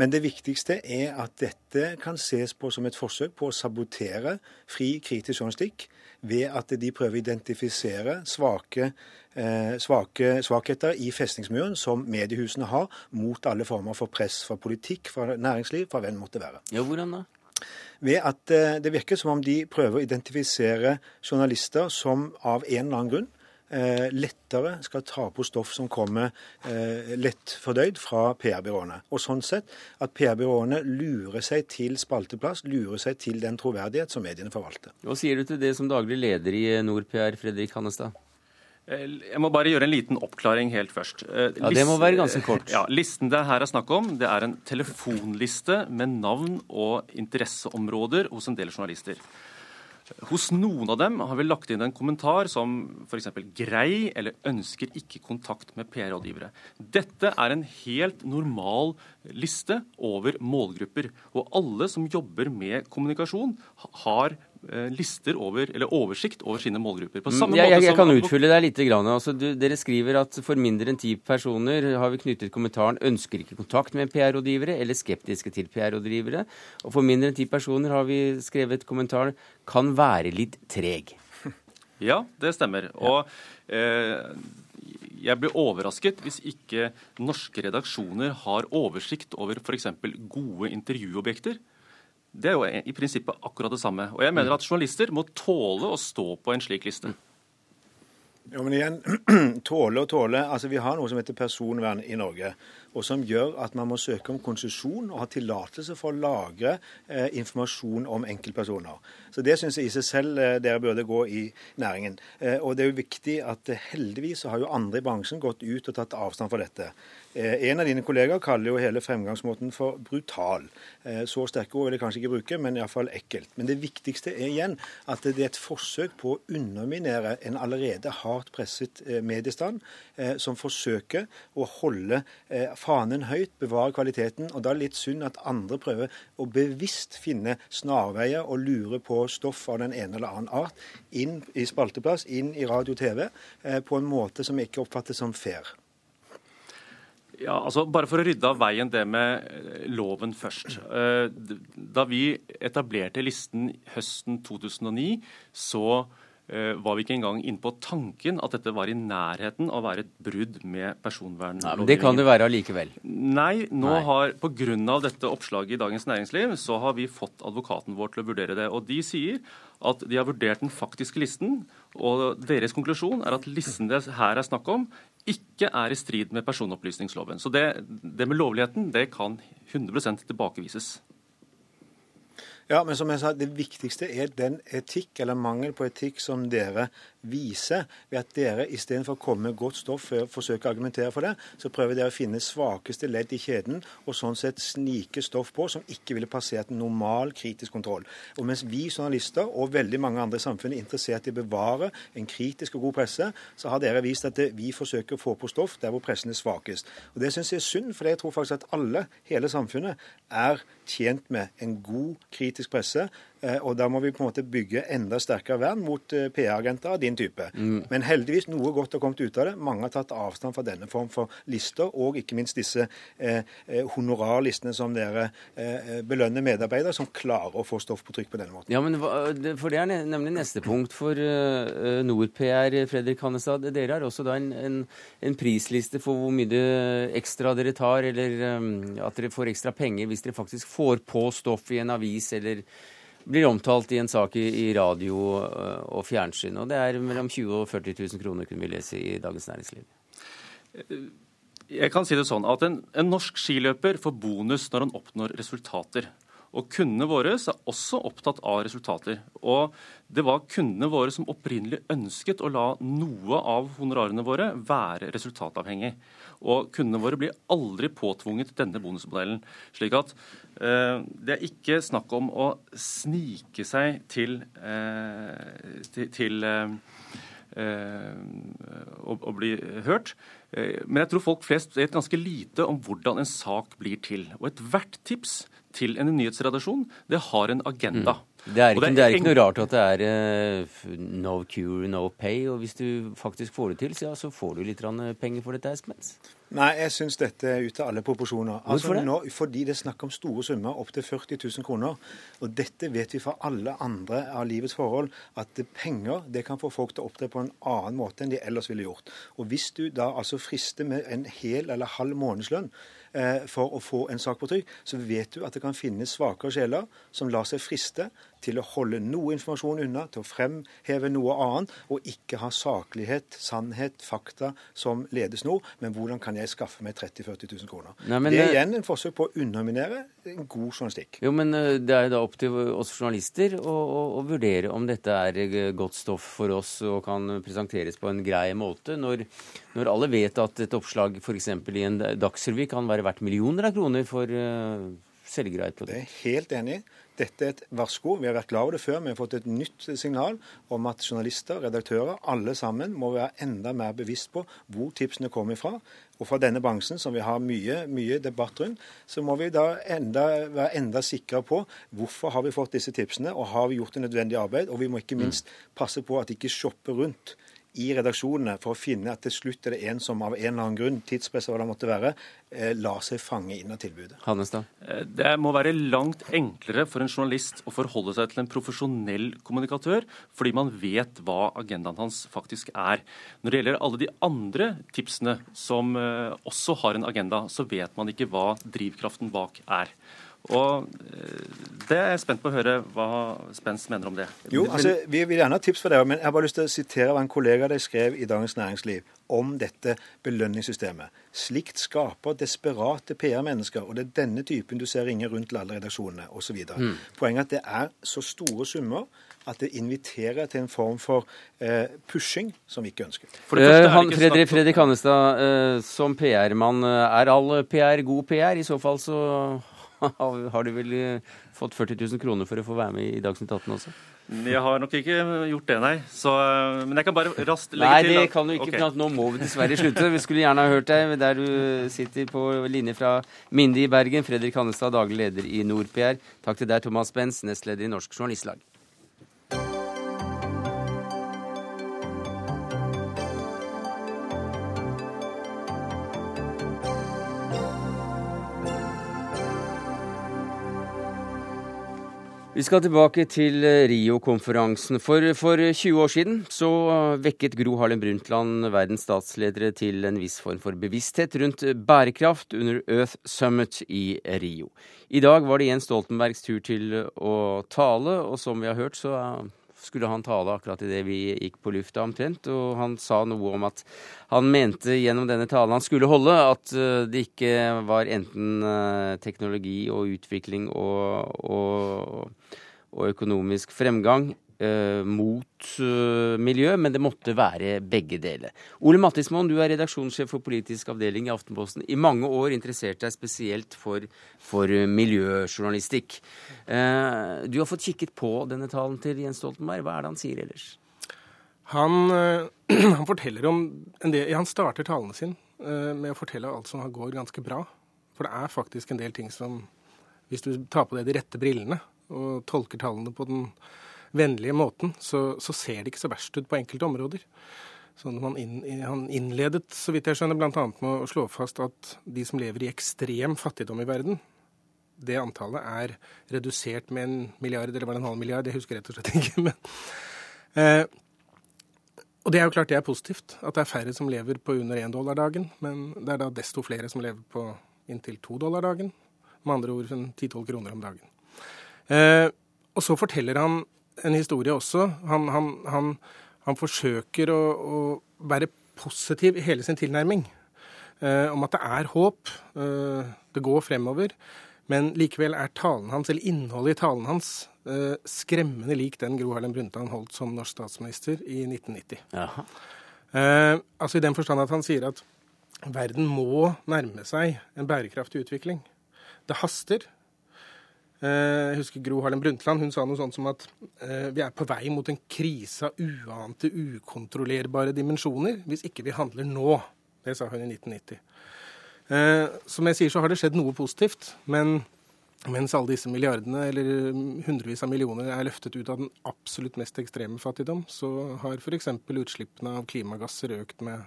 Men det viktigste er at dette kan ses på som et forsøk på å sabotere fri, kritisk journalistikk ved at de prøver å identifisere svake Eh, svake, svakheter i festningsmuren som mediehusene har mot alle former for press fra politikk, fra næringsliv, fra hvem måtte være. Ja, hvordan da? Ved at eh, det virker som om de prøver å identifisere journalister som av en eller annen grunn lettere skal ta på stoff som kommer eh, lett fordøyd fra PR-byråene. Og sånn sett at PR-byråene lurer seg til spalteplass, lurer seg til den troverdighet som mediene forvalter. Hva sier du til det som daglig leder i NorPR, Fredrik Hannestad? Eh, jeg må bare gjøre en liten oppklaring helt først. Eh, ja, Det må være ganske kort. Ja, Listen det her er snakk om, det er en telefonliste med navn og interesseområder hos en del journalister. Hos noen av dem har vi lagt inn en kommentar som f.eks. 'grei' eller 'ønsker ikke kontakt med PR-rådgivere'. Dette er en helt normal liste over målgrupper. Og alle som jobber med kommunikasjon, har lister over, eller oversikt over sine målgrupper. På mm, samme jeg, jeg, jeg kan utfylle deg litt. Altså, du, dere skriver at for mindre enn ti personer har vi knyttet kommentaren 'ønsker ikke kontakt med PR-rådgivere' eller 'skeptiske til PR-rådgivere'. Og for mindre enn ti personer har vi skrevet kommentaren 'kan være litt treg'. Ja, det stemmer. Og eh, jeg blir overrasket hvis ikke norske redaksjoner har oversikt over f.eks. gode intervjuobjekter. Det er jo i prinsippet akkurat det samme. Og jeg mener at journalister må tåle å stå på en slik liste. Jo, men igjen, tåle og tåle. Altså, Vi har noe som heter personvern i Norge og som gjør at man må søke om konsesjon og ha tillatelse for å lagre eh, informasjon om enkeltpersoner. Så Det syns jeg i seg selv eh, dere burde gå i næringen. Eh, og det er jo viktig at eh, heldigvis har jo andre i bransjen gått ut og tatt avstand fra dette. Eh, en av dine kollegaer kaller jo hele fremgangsmåten for brutal. Eh, så sterke ord vil jeg kanskje ikke bruke, men iallfall ekkelt. Men det viktigste er igjen at det er et forsøk på å underminere en allerede hardt presset mediestand som forsøker å holde eh, fanen høyt, bevare kvaliteten. og Da er det litt synd at andre prøver å bevisst finne snarveier og lure på stoff av den ene eller annen art inn i spalteplass, inn i radio og TV, eh, på en måte som ikke oppfattes som fair. Ja, altså Bare for å rydde av veien det med eh, loven først. Eh, da vi etablerte listen høsten 2009, så var vi ikke engang inne på tanken at dette var i nærheten av å være et brudd med personvernlovgivningen. Det kan det være allikevel. Nei, nå Nei. har pga. dette oppslaget i Dagens Næringsliv, så har vi fått advokaten vår til å vurdere det. Og de sier at de har vurdert den faktiske listen, og deres konklusjon er at listen det her er snakk om, ikke er i strid med personopplysningsloven. Så det, det med lovligheten det kan 100 tilbakevises. Ja, men som jeg sa, det viktigste er den etikk, eller mangel på etikk, som dere viser ved at dere istedenfor å komme med godt stoff og forsøke å argumentere for det, så prøver dere å finne svakeste ledd i kjeden og sånn sett snike stoff på som ikke ville passert normal kritisk kontroll. Og mens vi journalister og veldig mange andre i samfunnet er interessert i å bevare en kritisk og god presse, så har dere vist at det, vi forsøker å få på stoff der hvor pressen er svakest. Og Det syns jeg er synd, for jeg tror faktisk at alle, hele samfunnet, er tjent med en god kritisk presse Eh, og da må vi på en måte bygge enda sterkere vern mot eh, PR-agenter av din type. Mm. Men heldigvis noe godt har kommet ut av det. Mange har tatt avstand fra denne form for lister, og ikke minst disse eh, eh honorarlistene som dere eh, belønner medarbeidere som klarer å få stoff på trykk på denne måten. Ja, men for Det er nemlig neste punkt for uh, NorPR, Fredrik Hannestad. Dere har også da en, en, en, prisliste for hvor mye ekstra dere tar, eller um, at dere får ekstra penger hvis dere faktisk får på stoff i en avis eller blir omtalt i en sak i, radio øh, og fjernsyn. Og det er mellom 20 000 og 40 000 kroner, kunne vi lese i Dagens Næringsliv. Jeg kan si det sånn at en, en norsk skiløper får bonus når han oppnår resultater. Og Kundene våre er også opptatt av resultater. Og Det var kundene våre som opprinnelig ønsket å la noe av honorarene våre være resultatavhengig. Og Kundene våre blir aldri påtvunget denne bonusmodellen. slik at eh, Det er ikke snakk om å snike seg til, eh, til, til eh, å, å, bli hørt. Eh, men jeg tror folk flest vet ganske lite om hvordan en sak blir til. Og ethvert tips til en nyhetsredaksjon, det har en agenda. Mm. Det er, ikke, det, er, det er, ikke, noe rart at det er uh, no cure, no pay. Og hvis du faktisk får det til, så, ja, så får du litt penger for dette, Eskmens. Nei, jeg syns dette er ute av alle proporsjoner. Altså, Hvorfor det? Nå, fordi det er snakk om store summer, opptil 40 000 kroner. Og dette vet vi fra alle andre av livets forhold, at penger det kan få folk til å opptre på en annen måte enn de ellers ville gjort. Og hvis du da altså frister med en hel eller halv månedslønn, Eh, for å få en sak på trykk, så vet du at det kan finnes svakere sjeler som lar seg friste til å holde noe informasjon unna, til å fremheve noe annet, og ikke ha saklighet, sannhet, fakta som ledesnor. Men hvordan kan jeg skaffe meg 30 000-40 000 kroner? Nei, det er eh, igjen en forsøk på å underminere en god journalistikk. Jo, men eh, det er da opp til oss journalister å, å, å vurdere om dette er godt stoff for oss og kan presenteres på en grei måte. Når, når alle vet at et oppslag f.eks. i en Dagsrevy kan være verdt millioner av kroner for uh, selgere. Det er helt enig. Dette er et varsko. Vi har vært klar over det før. Vi har fått et nytt signal om at journalister, redaktører, alle sammen må være enda mer bevisst på hvor tipsene kommer fra. Og fra denne bransjen, som vi har mye, mye debatt rundt, så må vi da enda, være enda sikre på hvorfor har vi fått disse tipsene, og har vi gjort det nødvendige arbeid. Og vi må ikke minst passe på at de ikke shopper rundt i redaksjonene for å finne at til slutt er det en som av en eller annen grunn, tidspress eller hva det måtte være, eh, lar seg fange inn av tilbudet. Hannestad? da? det må være langt enklere for en journalist å forholde seg til en profesjonell kommunikatør, fordi man vet hva agendaen hans faktisk er. Når det gjelder alle de andre tipsene som eh, også har en agenda, så vet man ikke hva drivkraften bak er. Og eh, det er jeg spent på å høre hva Spens mener om det. Jo, altså, Vi vil gjerne ha tips for det, men jeg har bare lyst til å sitere hva en kollega de skrev i Dagens Næringsliv om dette belønningssystemet. Slikt skaper desperate PR-mennesker, og det er denne typen du ser ringe rundt til alle redaksjonene osv. Mm. Poenget er at det er så store summer at det inviterer til en form for eh, pushing som vi ikke ønsker. Eh, han, Fredrik, Fredrik Hannestad, eh, som PR-mann, eh, er all PR god PR? I så fall så har du vel eh, fått 40 000 kroner for å få være med i Dagsnytt 18 også? Jeg har nok ikke gjort det, nei. Så, men jeg kan bare raskt legge nei, til Nei, det kan du ikke, okay. nå må vi dessverre slutte. Vi skulle gjerne ha hørt deg der du sitter på linje fra Minde i Bergen. Fredrik Hannestad, daglig leder i NorPR. Takk til deg, Thomas Benz, nestleder i Norsk Journalistlag. Vi skal tilbake til eh, Rio-konferansen. For, for, 20 år siden så vekket Gro Harlem Brundtland verdens statsledere til en viss form for bevissthet rundt bærekraft under Earth Summit i Rio. I dag var det Jens Stoltenbergs tur til å tale, og som vi har hørt, så skulle han tale akkurat idet vi gikk på lufta omtrent. Og han sa noe om at han mente gjennom denne talen han skulle holde, at eh, det ikke var enten eh, teknologi og utvikling og, og, og økonomisk fremgang mot eh, miljø, men det måtte være begge deler. Ole Mattismoen, du er redaksjonssjef for politisk avdeling i Aftenposten. I mange år interessert deg spesielt for, for miljøjournalistikk. Eh, du har fått kikket på denne talen til Jens Stoltenberg. Hva er det han sier ellers? Han, eh, han forteller om en del, Han starter talene sine eh, med å fortelle alt som går ganske bra. For det er faktisk en del ting som Hvis du tar på deg de rette brillene og tolker tallene på den vennlige måten, så, så, ser det ikke så verst ut på enkelte områder. Så inn, han innledet, så vidt jeg skjønner, bl.a. med å slå fast at de som lever i ekstrem fattigdom i verden, det antallet er redusert med en milliard, eller var det en halv milliard? Jeg husker rett og slett ikke. Men, eh, og det er jo klart det er positivt, at det er færre som lever på under én dollar dagen. Men det er da desto flere som lever på inntil to dollar dagen. Med andre ord 10-12 kroner om dagen. Eh, og så forteller han en historie også. Han, han, han, han forsøker å, å, være positiv i hele sin tilnærming. Eh, om at det er håp. Eh, det går fremover. Men likevel er talen hans, eller innholdet i talen hans eh, skremmende lik den Gro Harlem Brundtland holdt som norsk statsminister i 1990. Eh, altså I den forstand at han sier at verden må nærme seg en bærekraftig utvikling. Det haster. Eh, jeg husker Gro Harlem Brundtland hun sa noe sånt som at eh, vi er på vei mot en krise av uante, ukontrollerbare dimensjoner hvis ikke vi handler nå. Det sa hun i 1990. Eh, som jeg sier, så har det skjedd noe positivt. Men mens alle disse milliardene, eller hundrevis av millioner, er løftet ut av den absolutt mest ekstreme fattigdom, så har f.eks. utslippene av klimagasser økt med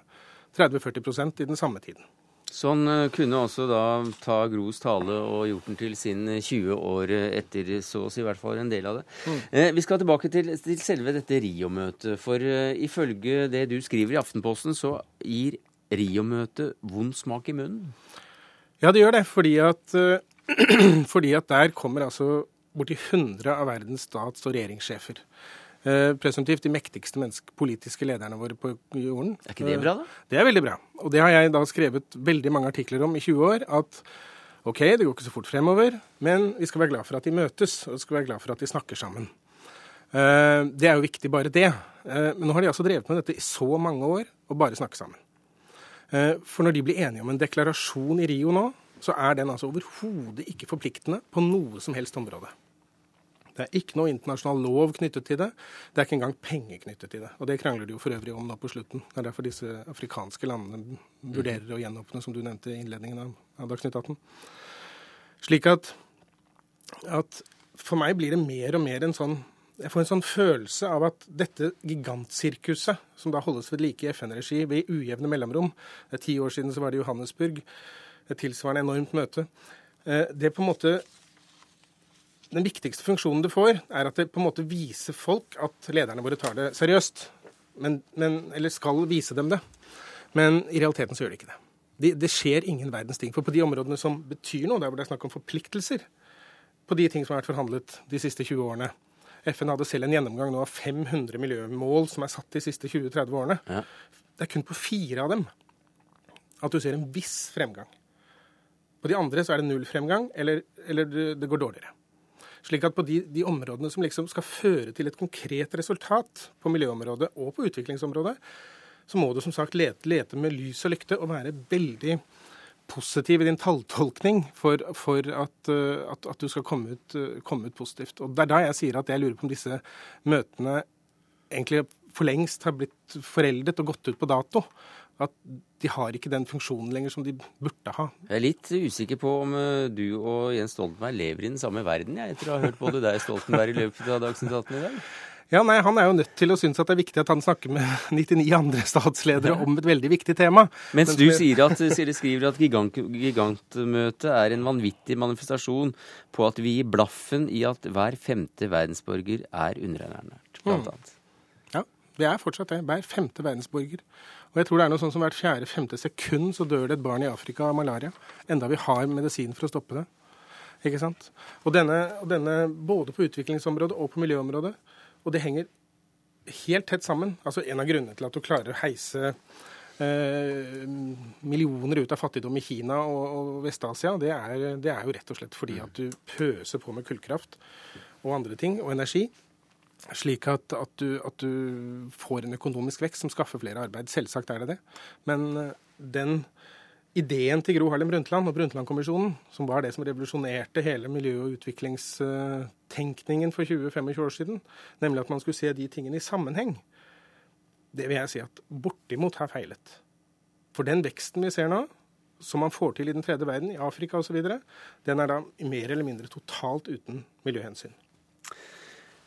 30-40 i den samme tiden. Så han eh, kunne også da ta Gros tale og gjort den til sin 20 eh, år etter, så å si i hvert fall en del av det. Mm. Eh, vi skal tilbake til, til selve dette Rio-møtet. For ifølge det du skriver i Aftenposten, så gir Rio-møtet vond smak i munnen? Ja, det gjør det. Fordi at, fordi at der kommer altså borti 100 av verdens stats- og regjeringssjefer. Eh, presumptivt de mektigste politiske lederne våre på jorden. Er ikke det bra, da? Eh, det er veldig bra. Og det har jeg da skrevet veldig mange artikler om i 20 år. At OK, det går ikke så fort fremover, men vi skal være glad for at de møtes, og vi skal være glad for at de snakker sammen. Eh, det er jo viktig, bare det. Men nå har de altså drevet med dette i så mange år, og bare snakke sammen. For når de blir enige om en deklarasjon i Rio nå, så er den altså overhodet ikke forpliktende på noe som helst område. Det er ikke noe internasjonal lov knyttet til det. Det er ikke engang penger knyttet til det. Og det krangler de jo for øvrig om nå på slutten. Det er derfor disse afrikanske landene vurderer å gjenåpne, som du nevnte i innledningen av, av Dagsnytt 18. Slik at, at for meg blir det mer og mer en sånn jeg får en sånn følelse av at dette gigantsirkuset, som da holdes ved like i FN-regi ved ujevne mellomrom Ti år siden så var det Johannesburg, et tilsvarende enormt møte. Eh, det på en måte den viktigste funksjonen det får, er at det på en måte viser folk at lederne våre tar det seriøst. Men, men, eller skal vise dem det. Men i realiteten så gjør de ikke det. det. Det skjer ingen verdens ting. For på de områdene som betyr noe, der hvor det er snakk om forpliktelser, på de ting som har vært forhandlet de siste 20 årene FN hadde selv en gjennomgang nå av 500 miljømål som er satt de siste 20-30 årene. Ja. Det er kun på fire av dem at du ser en viss fremgang. På de andre så er det null fremgang, eller, eller det går dårligere. Slik at på de, de, områdene som liksom skal føre til et konkret resultat på miljøområdet og på utviklingsområdet, så må du som sagt lete, lete med lys og lykte og være veldig positiv i din talltolkning for, for at, uh, at, at, du skal komme ut, uh, komme ut, positivt. Og Det er da jeg sier at jeg lurer på om disse møtene egentlig for lengst har blitt foreldet og gått ut på dato. At de har ikke den funksjonen lenger som de burde ha. Jeg er litt usikker på om uh, du og Jens Stoltenberg lever i den samme verden, jeg, etter å ha hørt både deg, Stoltenberg, i løpet av Dagsnytt 18 i dag. Ja, nei, Han er jo nødt til å synes at det er viktig at han snakker med 99 andre statsledere om et veldig viktig tema. Mens du sier at, skriver at gigant, gigantmøtet er en vanvittig manifestasjon på at vi gir blaffen i at hver femte verdensborger er underernært, blant mm. annet. Ja, det er fortsatt det. Hver femte verdensborger. Og jeg tror det er noe sånn som hvert fjerde-femte sekund så dør det et barn i Afrika av malaria. Enda vi har medisin for å stoppe det. Ikke sant? Og denne, og denne både på utviklingsområdet og på miljøområdet og det henger helt tett sammen. Altså En av grunnene til at du klarer å heise eh, millioner ut av fattigdom i Kina og, og Vest-Asia, det, det, er jo rett og slett fordi at du pøser på med kullkraft og andre ting, og energi. Slik at, at, du, at du får en økonomisk vekst som skaffer flere arbeid. Selvsagt er det det. Men eh, den ideen til Gro Harlem Brundtland og Brundtland-kommisjonen, som var det som revolusjonerte hele miljø- og utviklingstenkningen for 20-25 år siden, nemlig at man skulle se de tingene i sammenheng, det vil jeg si at bortimot har feilet. For den veksten vi ser nå, som man får til i den tredje verden, i Afrika osv., den er da mer eller mindre totalt uten miljøhensyn.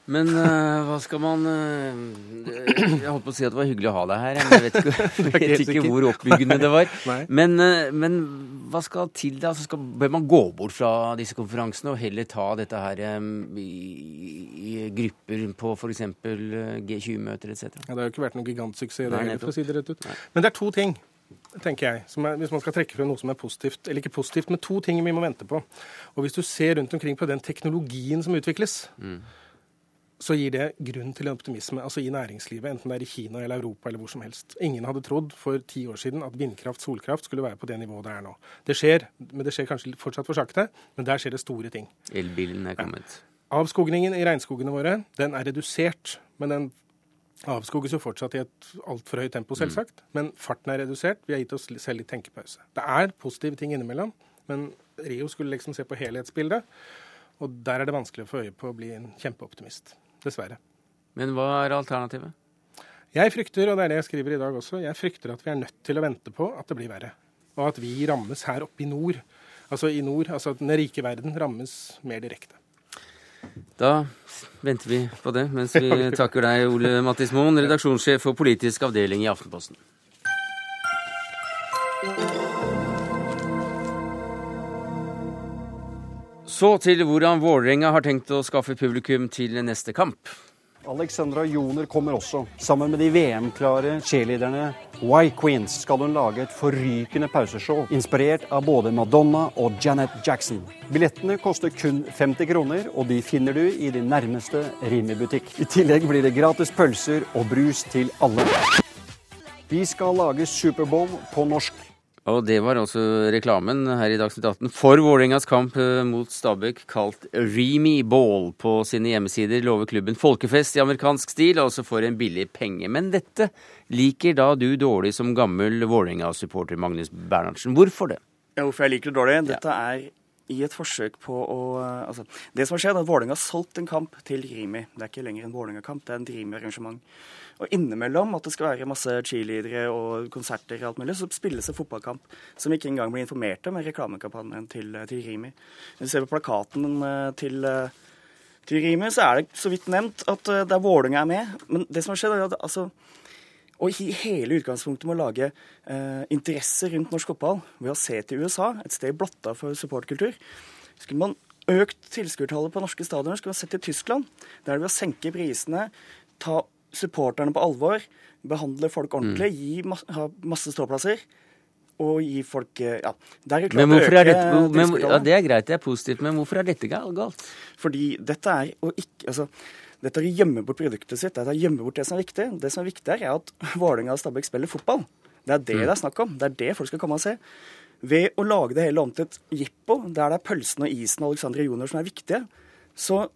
Men uh, hva skal man uh, Jeg holdt på å si at det var hyggelig å ha deg her. Jeg vet ikke, jeg vet ikke hvor oppbyggende det var. Men, uh, men, hva skal til da? Altså skal, bør man gå bort fra disse konferansene og heller ta dette her um, i, i, grupper på f.eks. G20-møter etc.? Ja, det har jo ikke vært noen gigantsuksess, det heller, for å si det rett ut. Nei. Men det er to ting tenker jeg, er, hvis man skal trekke frem noe som er positivt. Eller ikke positivt, men to ting vi må vente på. Og hvis du ser rundt omkring på den teknologien som utvikles, mm så gir det grunn til optimisme altså i næringslivet, enten det er i Kina eller Europa eller hvor som helst. Ingen hadde trodd for ti år siden at vindkraft, solkraft skulle være på det nivået det er nå. Det skjer, men det skjer kanskje fortsatt for sakte, men der skjer det store ting. Elbilen er kommet. Ja. Avskogningen i regnskogene våre, den er redusert, men den avskoges jo fortsatt i et altfor høyt tempo, selvsagt. Mm. Men farten er redusert. Vi har gitt oss selv litt tenkepause. Det er positive ting innimellom, men Rio skulle liksom se på helhetsbildet. Og der er det vanskelig å få øye på å bli en kjempeoptimist dessverre. Men hva er alternativet? Jeg frykter, og det er det jeg skriver i dag også, jeg frykter at vi er nødt til å vente på at det blir verre. Og at vi rammes her oppe i nord. Altså i nord, altså at den rike verden rammes mer direkte. Da venter vi på det, mens vi takker deg, Ole Mattismoen, redaksjonssjef for politisk avdeling i Aftenposten. Så til hvordan Vålerenga har tenkt å skaffe publikum til neste kamp. Alexandra Joner kommer også. Sammen med de VM-klare cheerleaderne Y Queens skal hun lage et forrykende pauseshow, inspirert av både Madonna og Janet Jackson. Billettene koster kun 50 kroner, og de finner du i din nærmeste Rimi-butikk. I tillegg blir det gratis pølser og brus til alle. Vi skal lage Superbowl på norsk. Og det var altså reklamen her i Dagsnytt 18 for Vålerengas kamp eh, mot Stabæk, kalt Remy Ball. På sine hjemmesider lover klubben folkefest i amerikansk stil, altså for en billig penge. Men dette liker da du dårlig som gammel Vålerenga-supporter, Magnus Bernhardsen. Hvorfor det? Hvorfor jeg liker det dårlig? Dette er i et forsøk på å altså, Det som har skjedd, er at Vålerenga har solgt en kamp til Rimi. Det er ikke lenger en Vålerenga-kamp, det er en Rimi-arrangement. Og innimellom at det skal være masse cheerleadere og konserter og alt mulig, så spilles det fotballkamp som ikke engang blir informert om i reklamekampanjen til, til Rimi. Hvis du ser på plakaten eh, til, eh, til Rimi, så er det så vidt nevnt at eh, det er Vålerenga er med. Men det som har skjedd, er at altså og i hele utgangspunktet med å lage eh, interesse rundt norsk fotball ved å se til USA, et sted blotta for supportkultur, skulle man økt tilskuertallet på norske stadioner, skulle man sett til Tyskland, der ved å senke prisene, ta supporterne på alvor, behandle folk ordentlig, mm. gi ma ha masse ståplasser. Og gi folk eh, Ja, det er klart men hvorfor er dette, men, ja, Det er greit, det er positivt, men hvorfor er dette galt? Fordi dette er å ikke Altså, dette er å gjemme bort produktet sitt. Dette er å gjemme bort det som er viktig. Det som er viktig her, er at Vålerenga og Stabæk spiller fotball. Det er det mm. det er snakk om. Det er det folk skal komme og se. Ved å lage det hele om til et jippo, der det er pølsen og isen og Alexander Junior som er viktige, så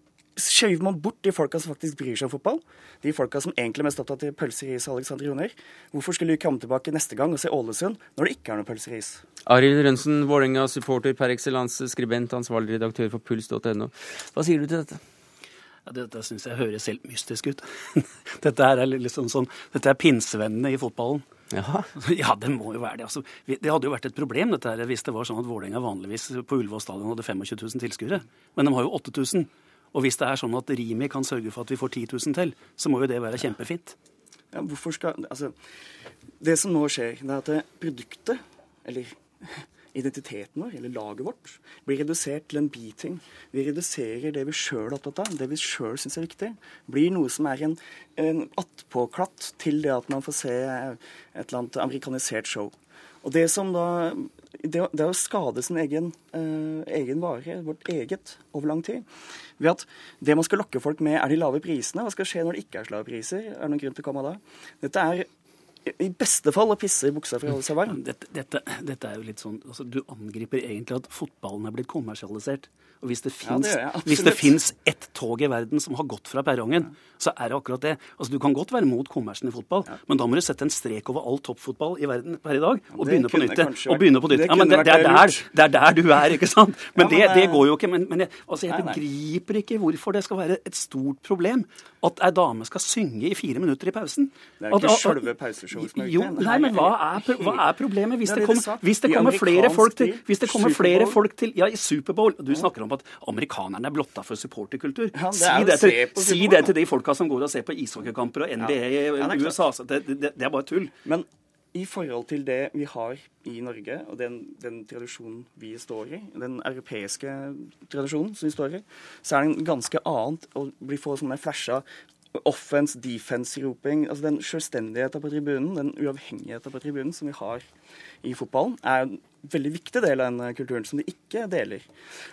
skjøver man bort de folka som faktisk bryr seg om fotball. De folka som egentlig er mest opptatt av pølser is og Alexander Joner. Hvorfor skulle vi komme tilbake neste gang og se Ålesund når det ikke er noe pølser og is? Arild Rønsen, Vålerenga-supporter per excellence, skribent, ansvarlig redaktør for puls.no. Hva sier du til dette? Ja, dette syns jeg høres helt mystisk ut. dette er liksom sånn, dette er pinsevennene i fotballen. Jaha. Ja, det må jo være det. Altså, det hadde jo vært et problem dette her, hvis det var sånn at Vålerenga vanligvis på Ullevål stadion hadde 25 000 tilskuere. Men de har jo 8000. Og hvis det er sånn at Rimi kan sørge for at vi får 10 000 til, så må jo det være kjempefint. Ja, hvorfor skal Altså, det som nå skjer, det er at produktet, eller identiteten vår, eller laget vårt, blir redusert til en biting. Vi reduserer det vi sjøl er opptatt av, det vi sjøl syns er viktig. Blir noe som er en, en attpåklatt til det at man får se et eller annet amerikanisert show. Og det som da Det, det å skade sin egen, eh, egen vare, vårt eget, over lang tid. Ved at det man skal lokke folk med, er de lave prisene. Hva skal skje når det ikke er lave priser? Er det noen grunn til å komme da? Dette er i beste fall å pisse i buksa for å holde seg varm. Dette, dette, dette, er jo litt sånn, altså, Du angriper egentlig at fotballen er blitt kommersialisert. Og Hvis det fins ja, ett tog i verden som har gått fra perrongen, ja. så er det akkurat det. Altså, Du kan godt være mot kommersen i fotball, ja. men da må du sette en strek over all toppfotball i verden per i dag og begynne på nytt. Og begynne på nytt. Ja, men det, det, er der, det, er der, du er, ikke sant? Men, men det, det, går jo ikke. Men, men jeg, altså, jeg begriper ikke hvorfor det skal være et stort problem at ei dame skal synge i fire minutter i pausen. Det er ikke selve pauseshowet som Jo. Nei, men hva er, hva er problemet? Hvis det, kommer, hvis det kommer flere folk til, hvis det kommer flere folk til Ja, i Superbowl. Du snakker om at amerikanerne er blotta for supporterkultur. Si, det til, si det til de folka som går og ser på ishockeykamper og NBA i USA. Det, det, det er bare tull. Men i forhold til det vi har i Norge, og den, den, tradisjonen vi står i, den europeiske tradisjonen som vi står i, så er det ganske annet å bli få sånne flasha offense, defense-roping. altså Den selvstendigheten på tribunen, den uavhengigheten på tribunen som vi har i fotballen, er en veldig viktig del av den kulturen som de ikke deler.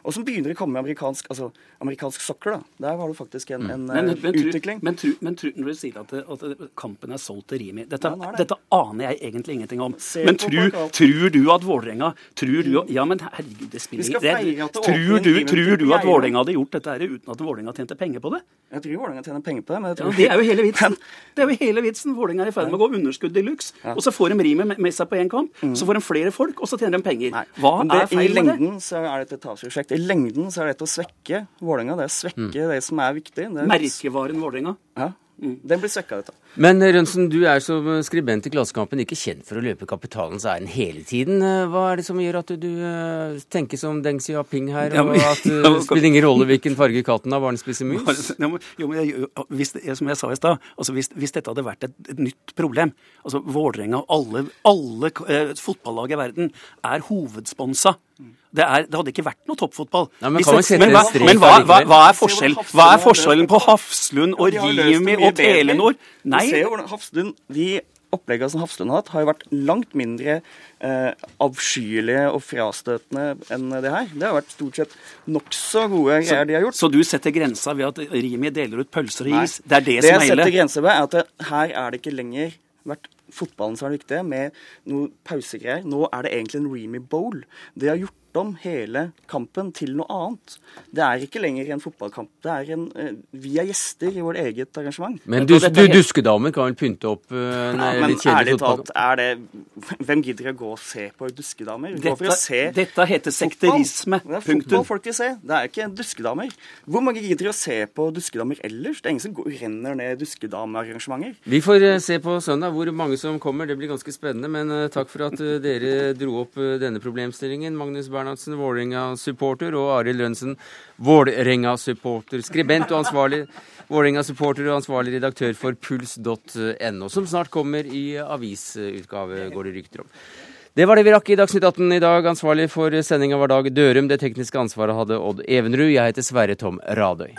Og som begynner å komme med amerikansk, altså, amerikansk soccer. da. Der har du faktisk en, en men, men, utvikling. Men, tru, men tru, når du sier at, at kampen er solgt til Rimi Dette, ja, det. dette, aner jeg egentlig ingenting om. Se men tror du at Vålerenga tror du, Ja, men herregud, det spiller ingen Tror du, tror du at Vålerenga hadde gjort dette her uten at Vålerenga tjente penger på det? Jeg tror Vålerenga tjener penger på det. men jeg tror... Ja, det er jo hele vitsen. Det er jo hele vitsen. Vålerenga er i ferd med å gå underskudd de luxe. Ja. Og så får de Rimi med, med seg på én kamp. Mm. Så får de flere folk, og så tjener de penger. Nei. Hva det, er feil med det? I lengden så er det et tapsprosjekt. I lengden så er dette å svekke Vålerenga. Det er å svekke mm. det som er viktig. Det er... Merkevaren Vålerenga. Ja. Mm. Den blir svekka, dette. Men Rønsen, du er som skribent i Klassekampen ikke kjent for å løpe kapitalens ærend hele tiden. Hva er det som gjør at du, du tenker som Deng Xiaoping her, og at uh, det spiller ingen rolle hvilken farge katten har, bare den spiser mus? Jo, men jeg, hvis, som jeg sa i stad, altså hvis, hvis, dette hadde vært et, et nytt problem altså Vålerenga og alle, alle eh, fotballag i verden er hovedsponsa det, er, det, hadde ikke vært noe toppfotball. Ja, men, men, hva, men hva, hva, hva, er forskjell, hva, er forskjellen på Hafslund og Rimi og Telenor? Nei. Se hvordan Hafslund, De oppleggene som Hafslund har hatt, har jo vært langt mindre eh, avskyelige og frastøtende enn det her. Det har vært stort sett nokså gode greier de har gjort. Så du setter grensa ved at Rimi deler ut pølser og is? Det er det, det som er ille? Det jeg setter grensa ved, er at det, her er det ikke lenger vært fotballen som er viktig, med noe pausegreier. Nå er det egentlig en Remy Bowl. Det har gjort om hele kampen til noe annet. Det er ikke lenger en fotballkamp. Det er en, uh, vi er gjester i vårt eget arrangement. Men du, du duskedamer kan vel pynte opp uh, en ja, litt kjedelig fotballkamp? Er det, hvem gidder å gå og se på duskedamer? Dette, se dette heter sekterisme. Det er fotball folk vil se. Det er ikke duskedamer. Hvor mange gidder å se på duskedamer ellers? Det er ingen som går, renner ned duskedamearrangementer. Vi får uh, se på søndag hvor mange som kommer. Det blir ganske spennende. Men takk for at dere dro opp denne problemstillingen. Magnus Bernhard Bernhardsen, Vålerenga-supporter, og Arild Lønnsen, Vålerenga-supporter, skribent og ansvarlig Vålerenga-supporter og ansvarlig redaktør for puls.no, som snart kommer i avisutgave, går det rykter om. Det var det vi rakk i Dagsnytt 18 i dag. Ansvarlig for sendinga var Dag Dørum. Det tekniske ansvaret hadde Odd Evenrud. Jeg heter Sverre Tom Radøy.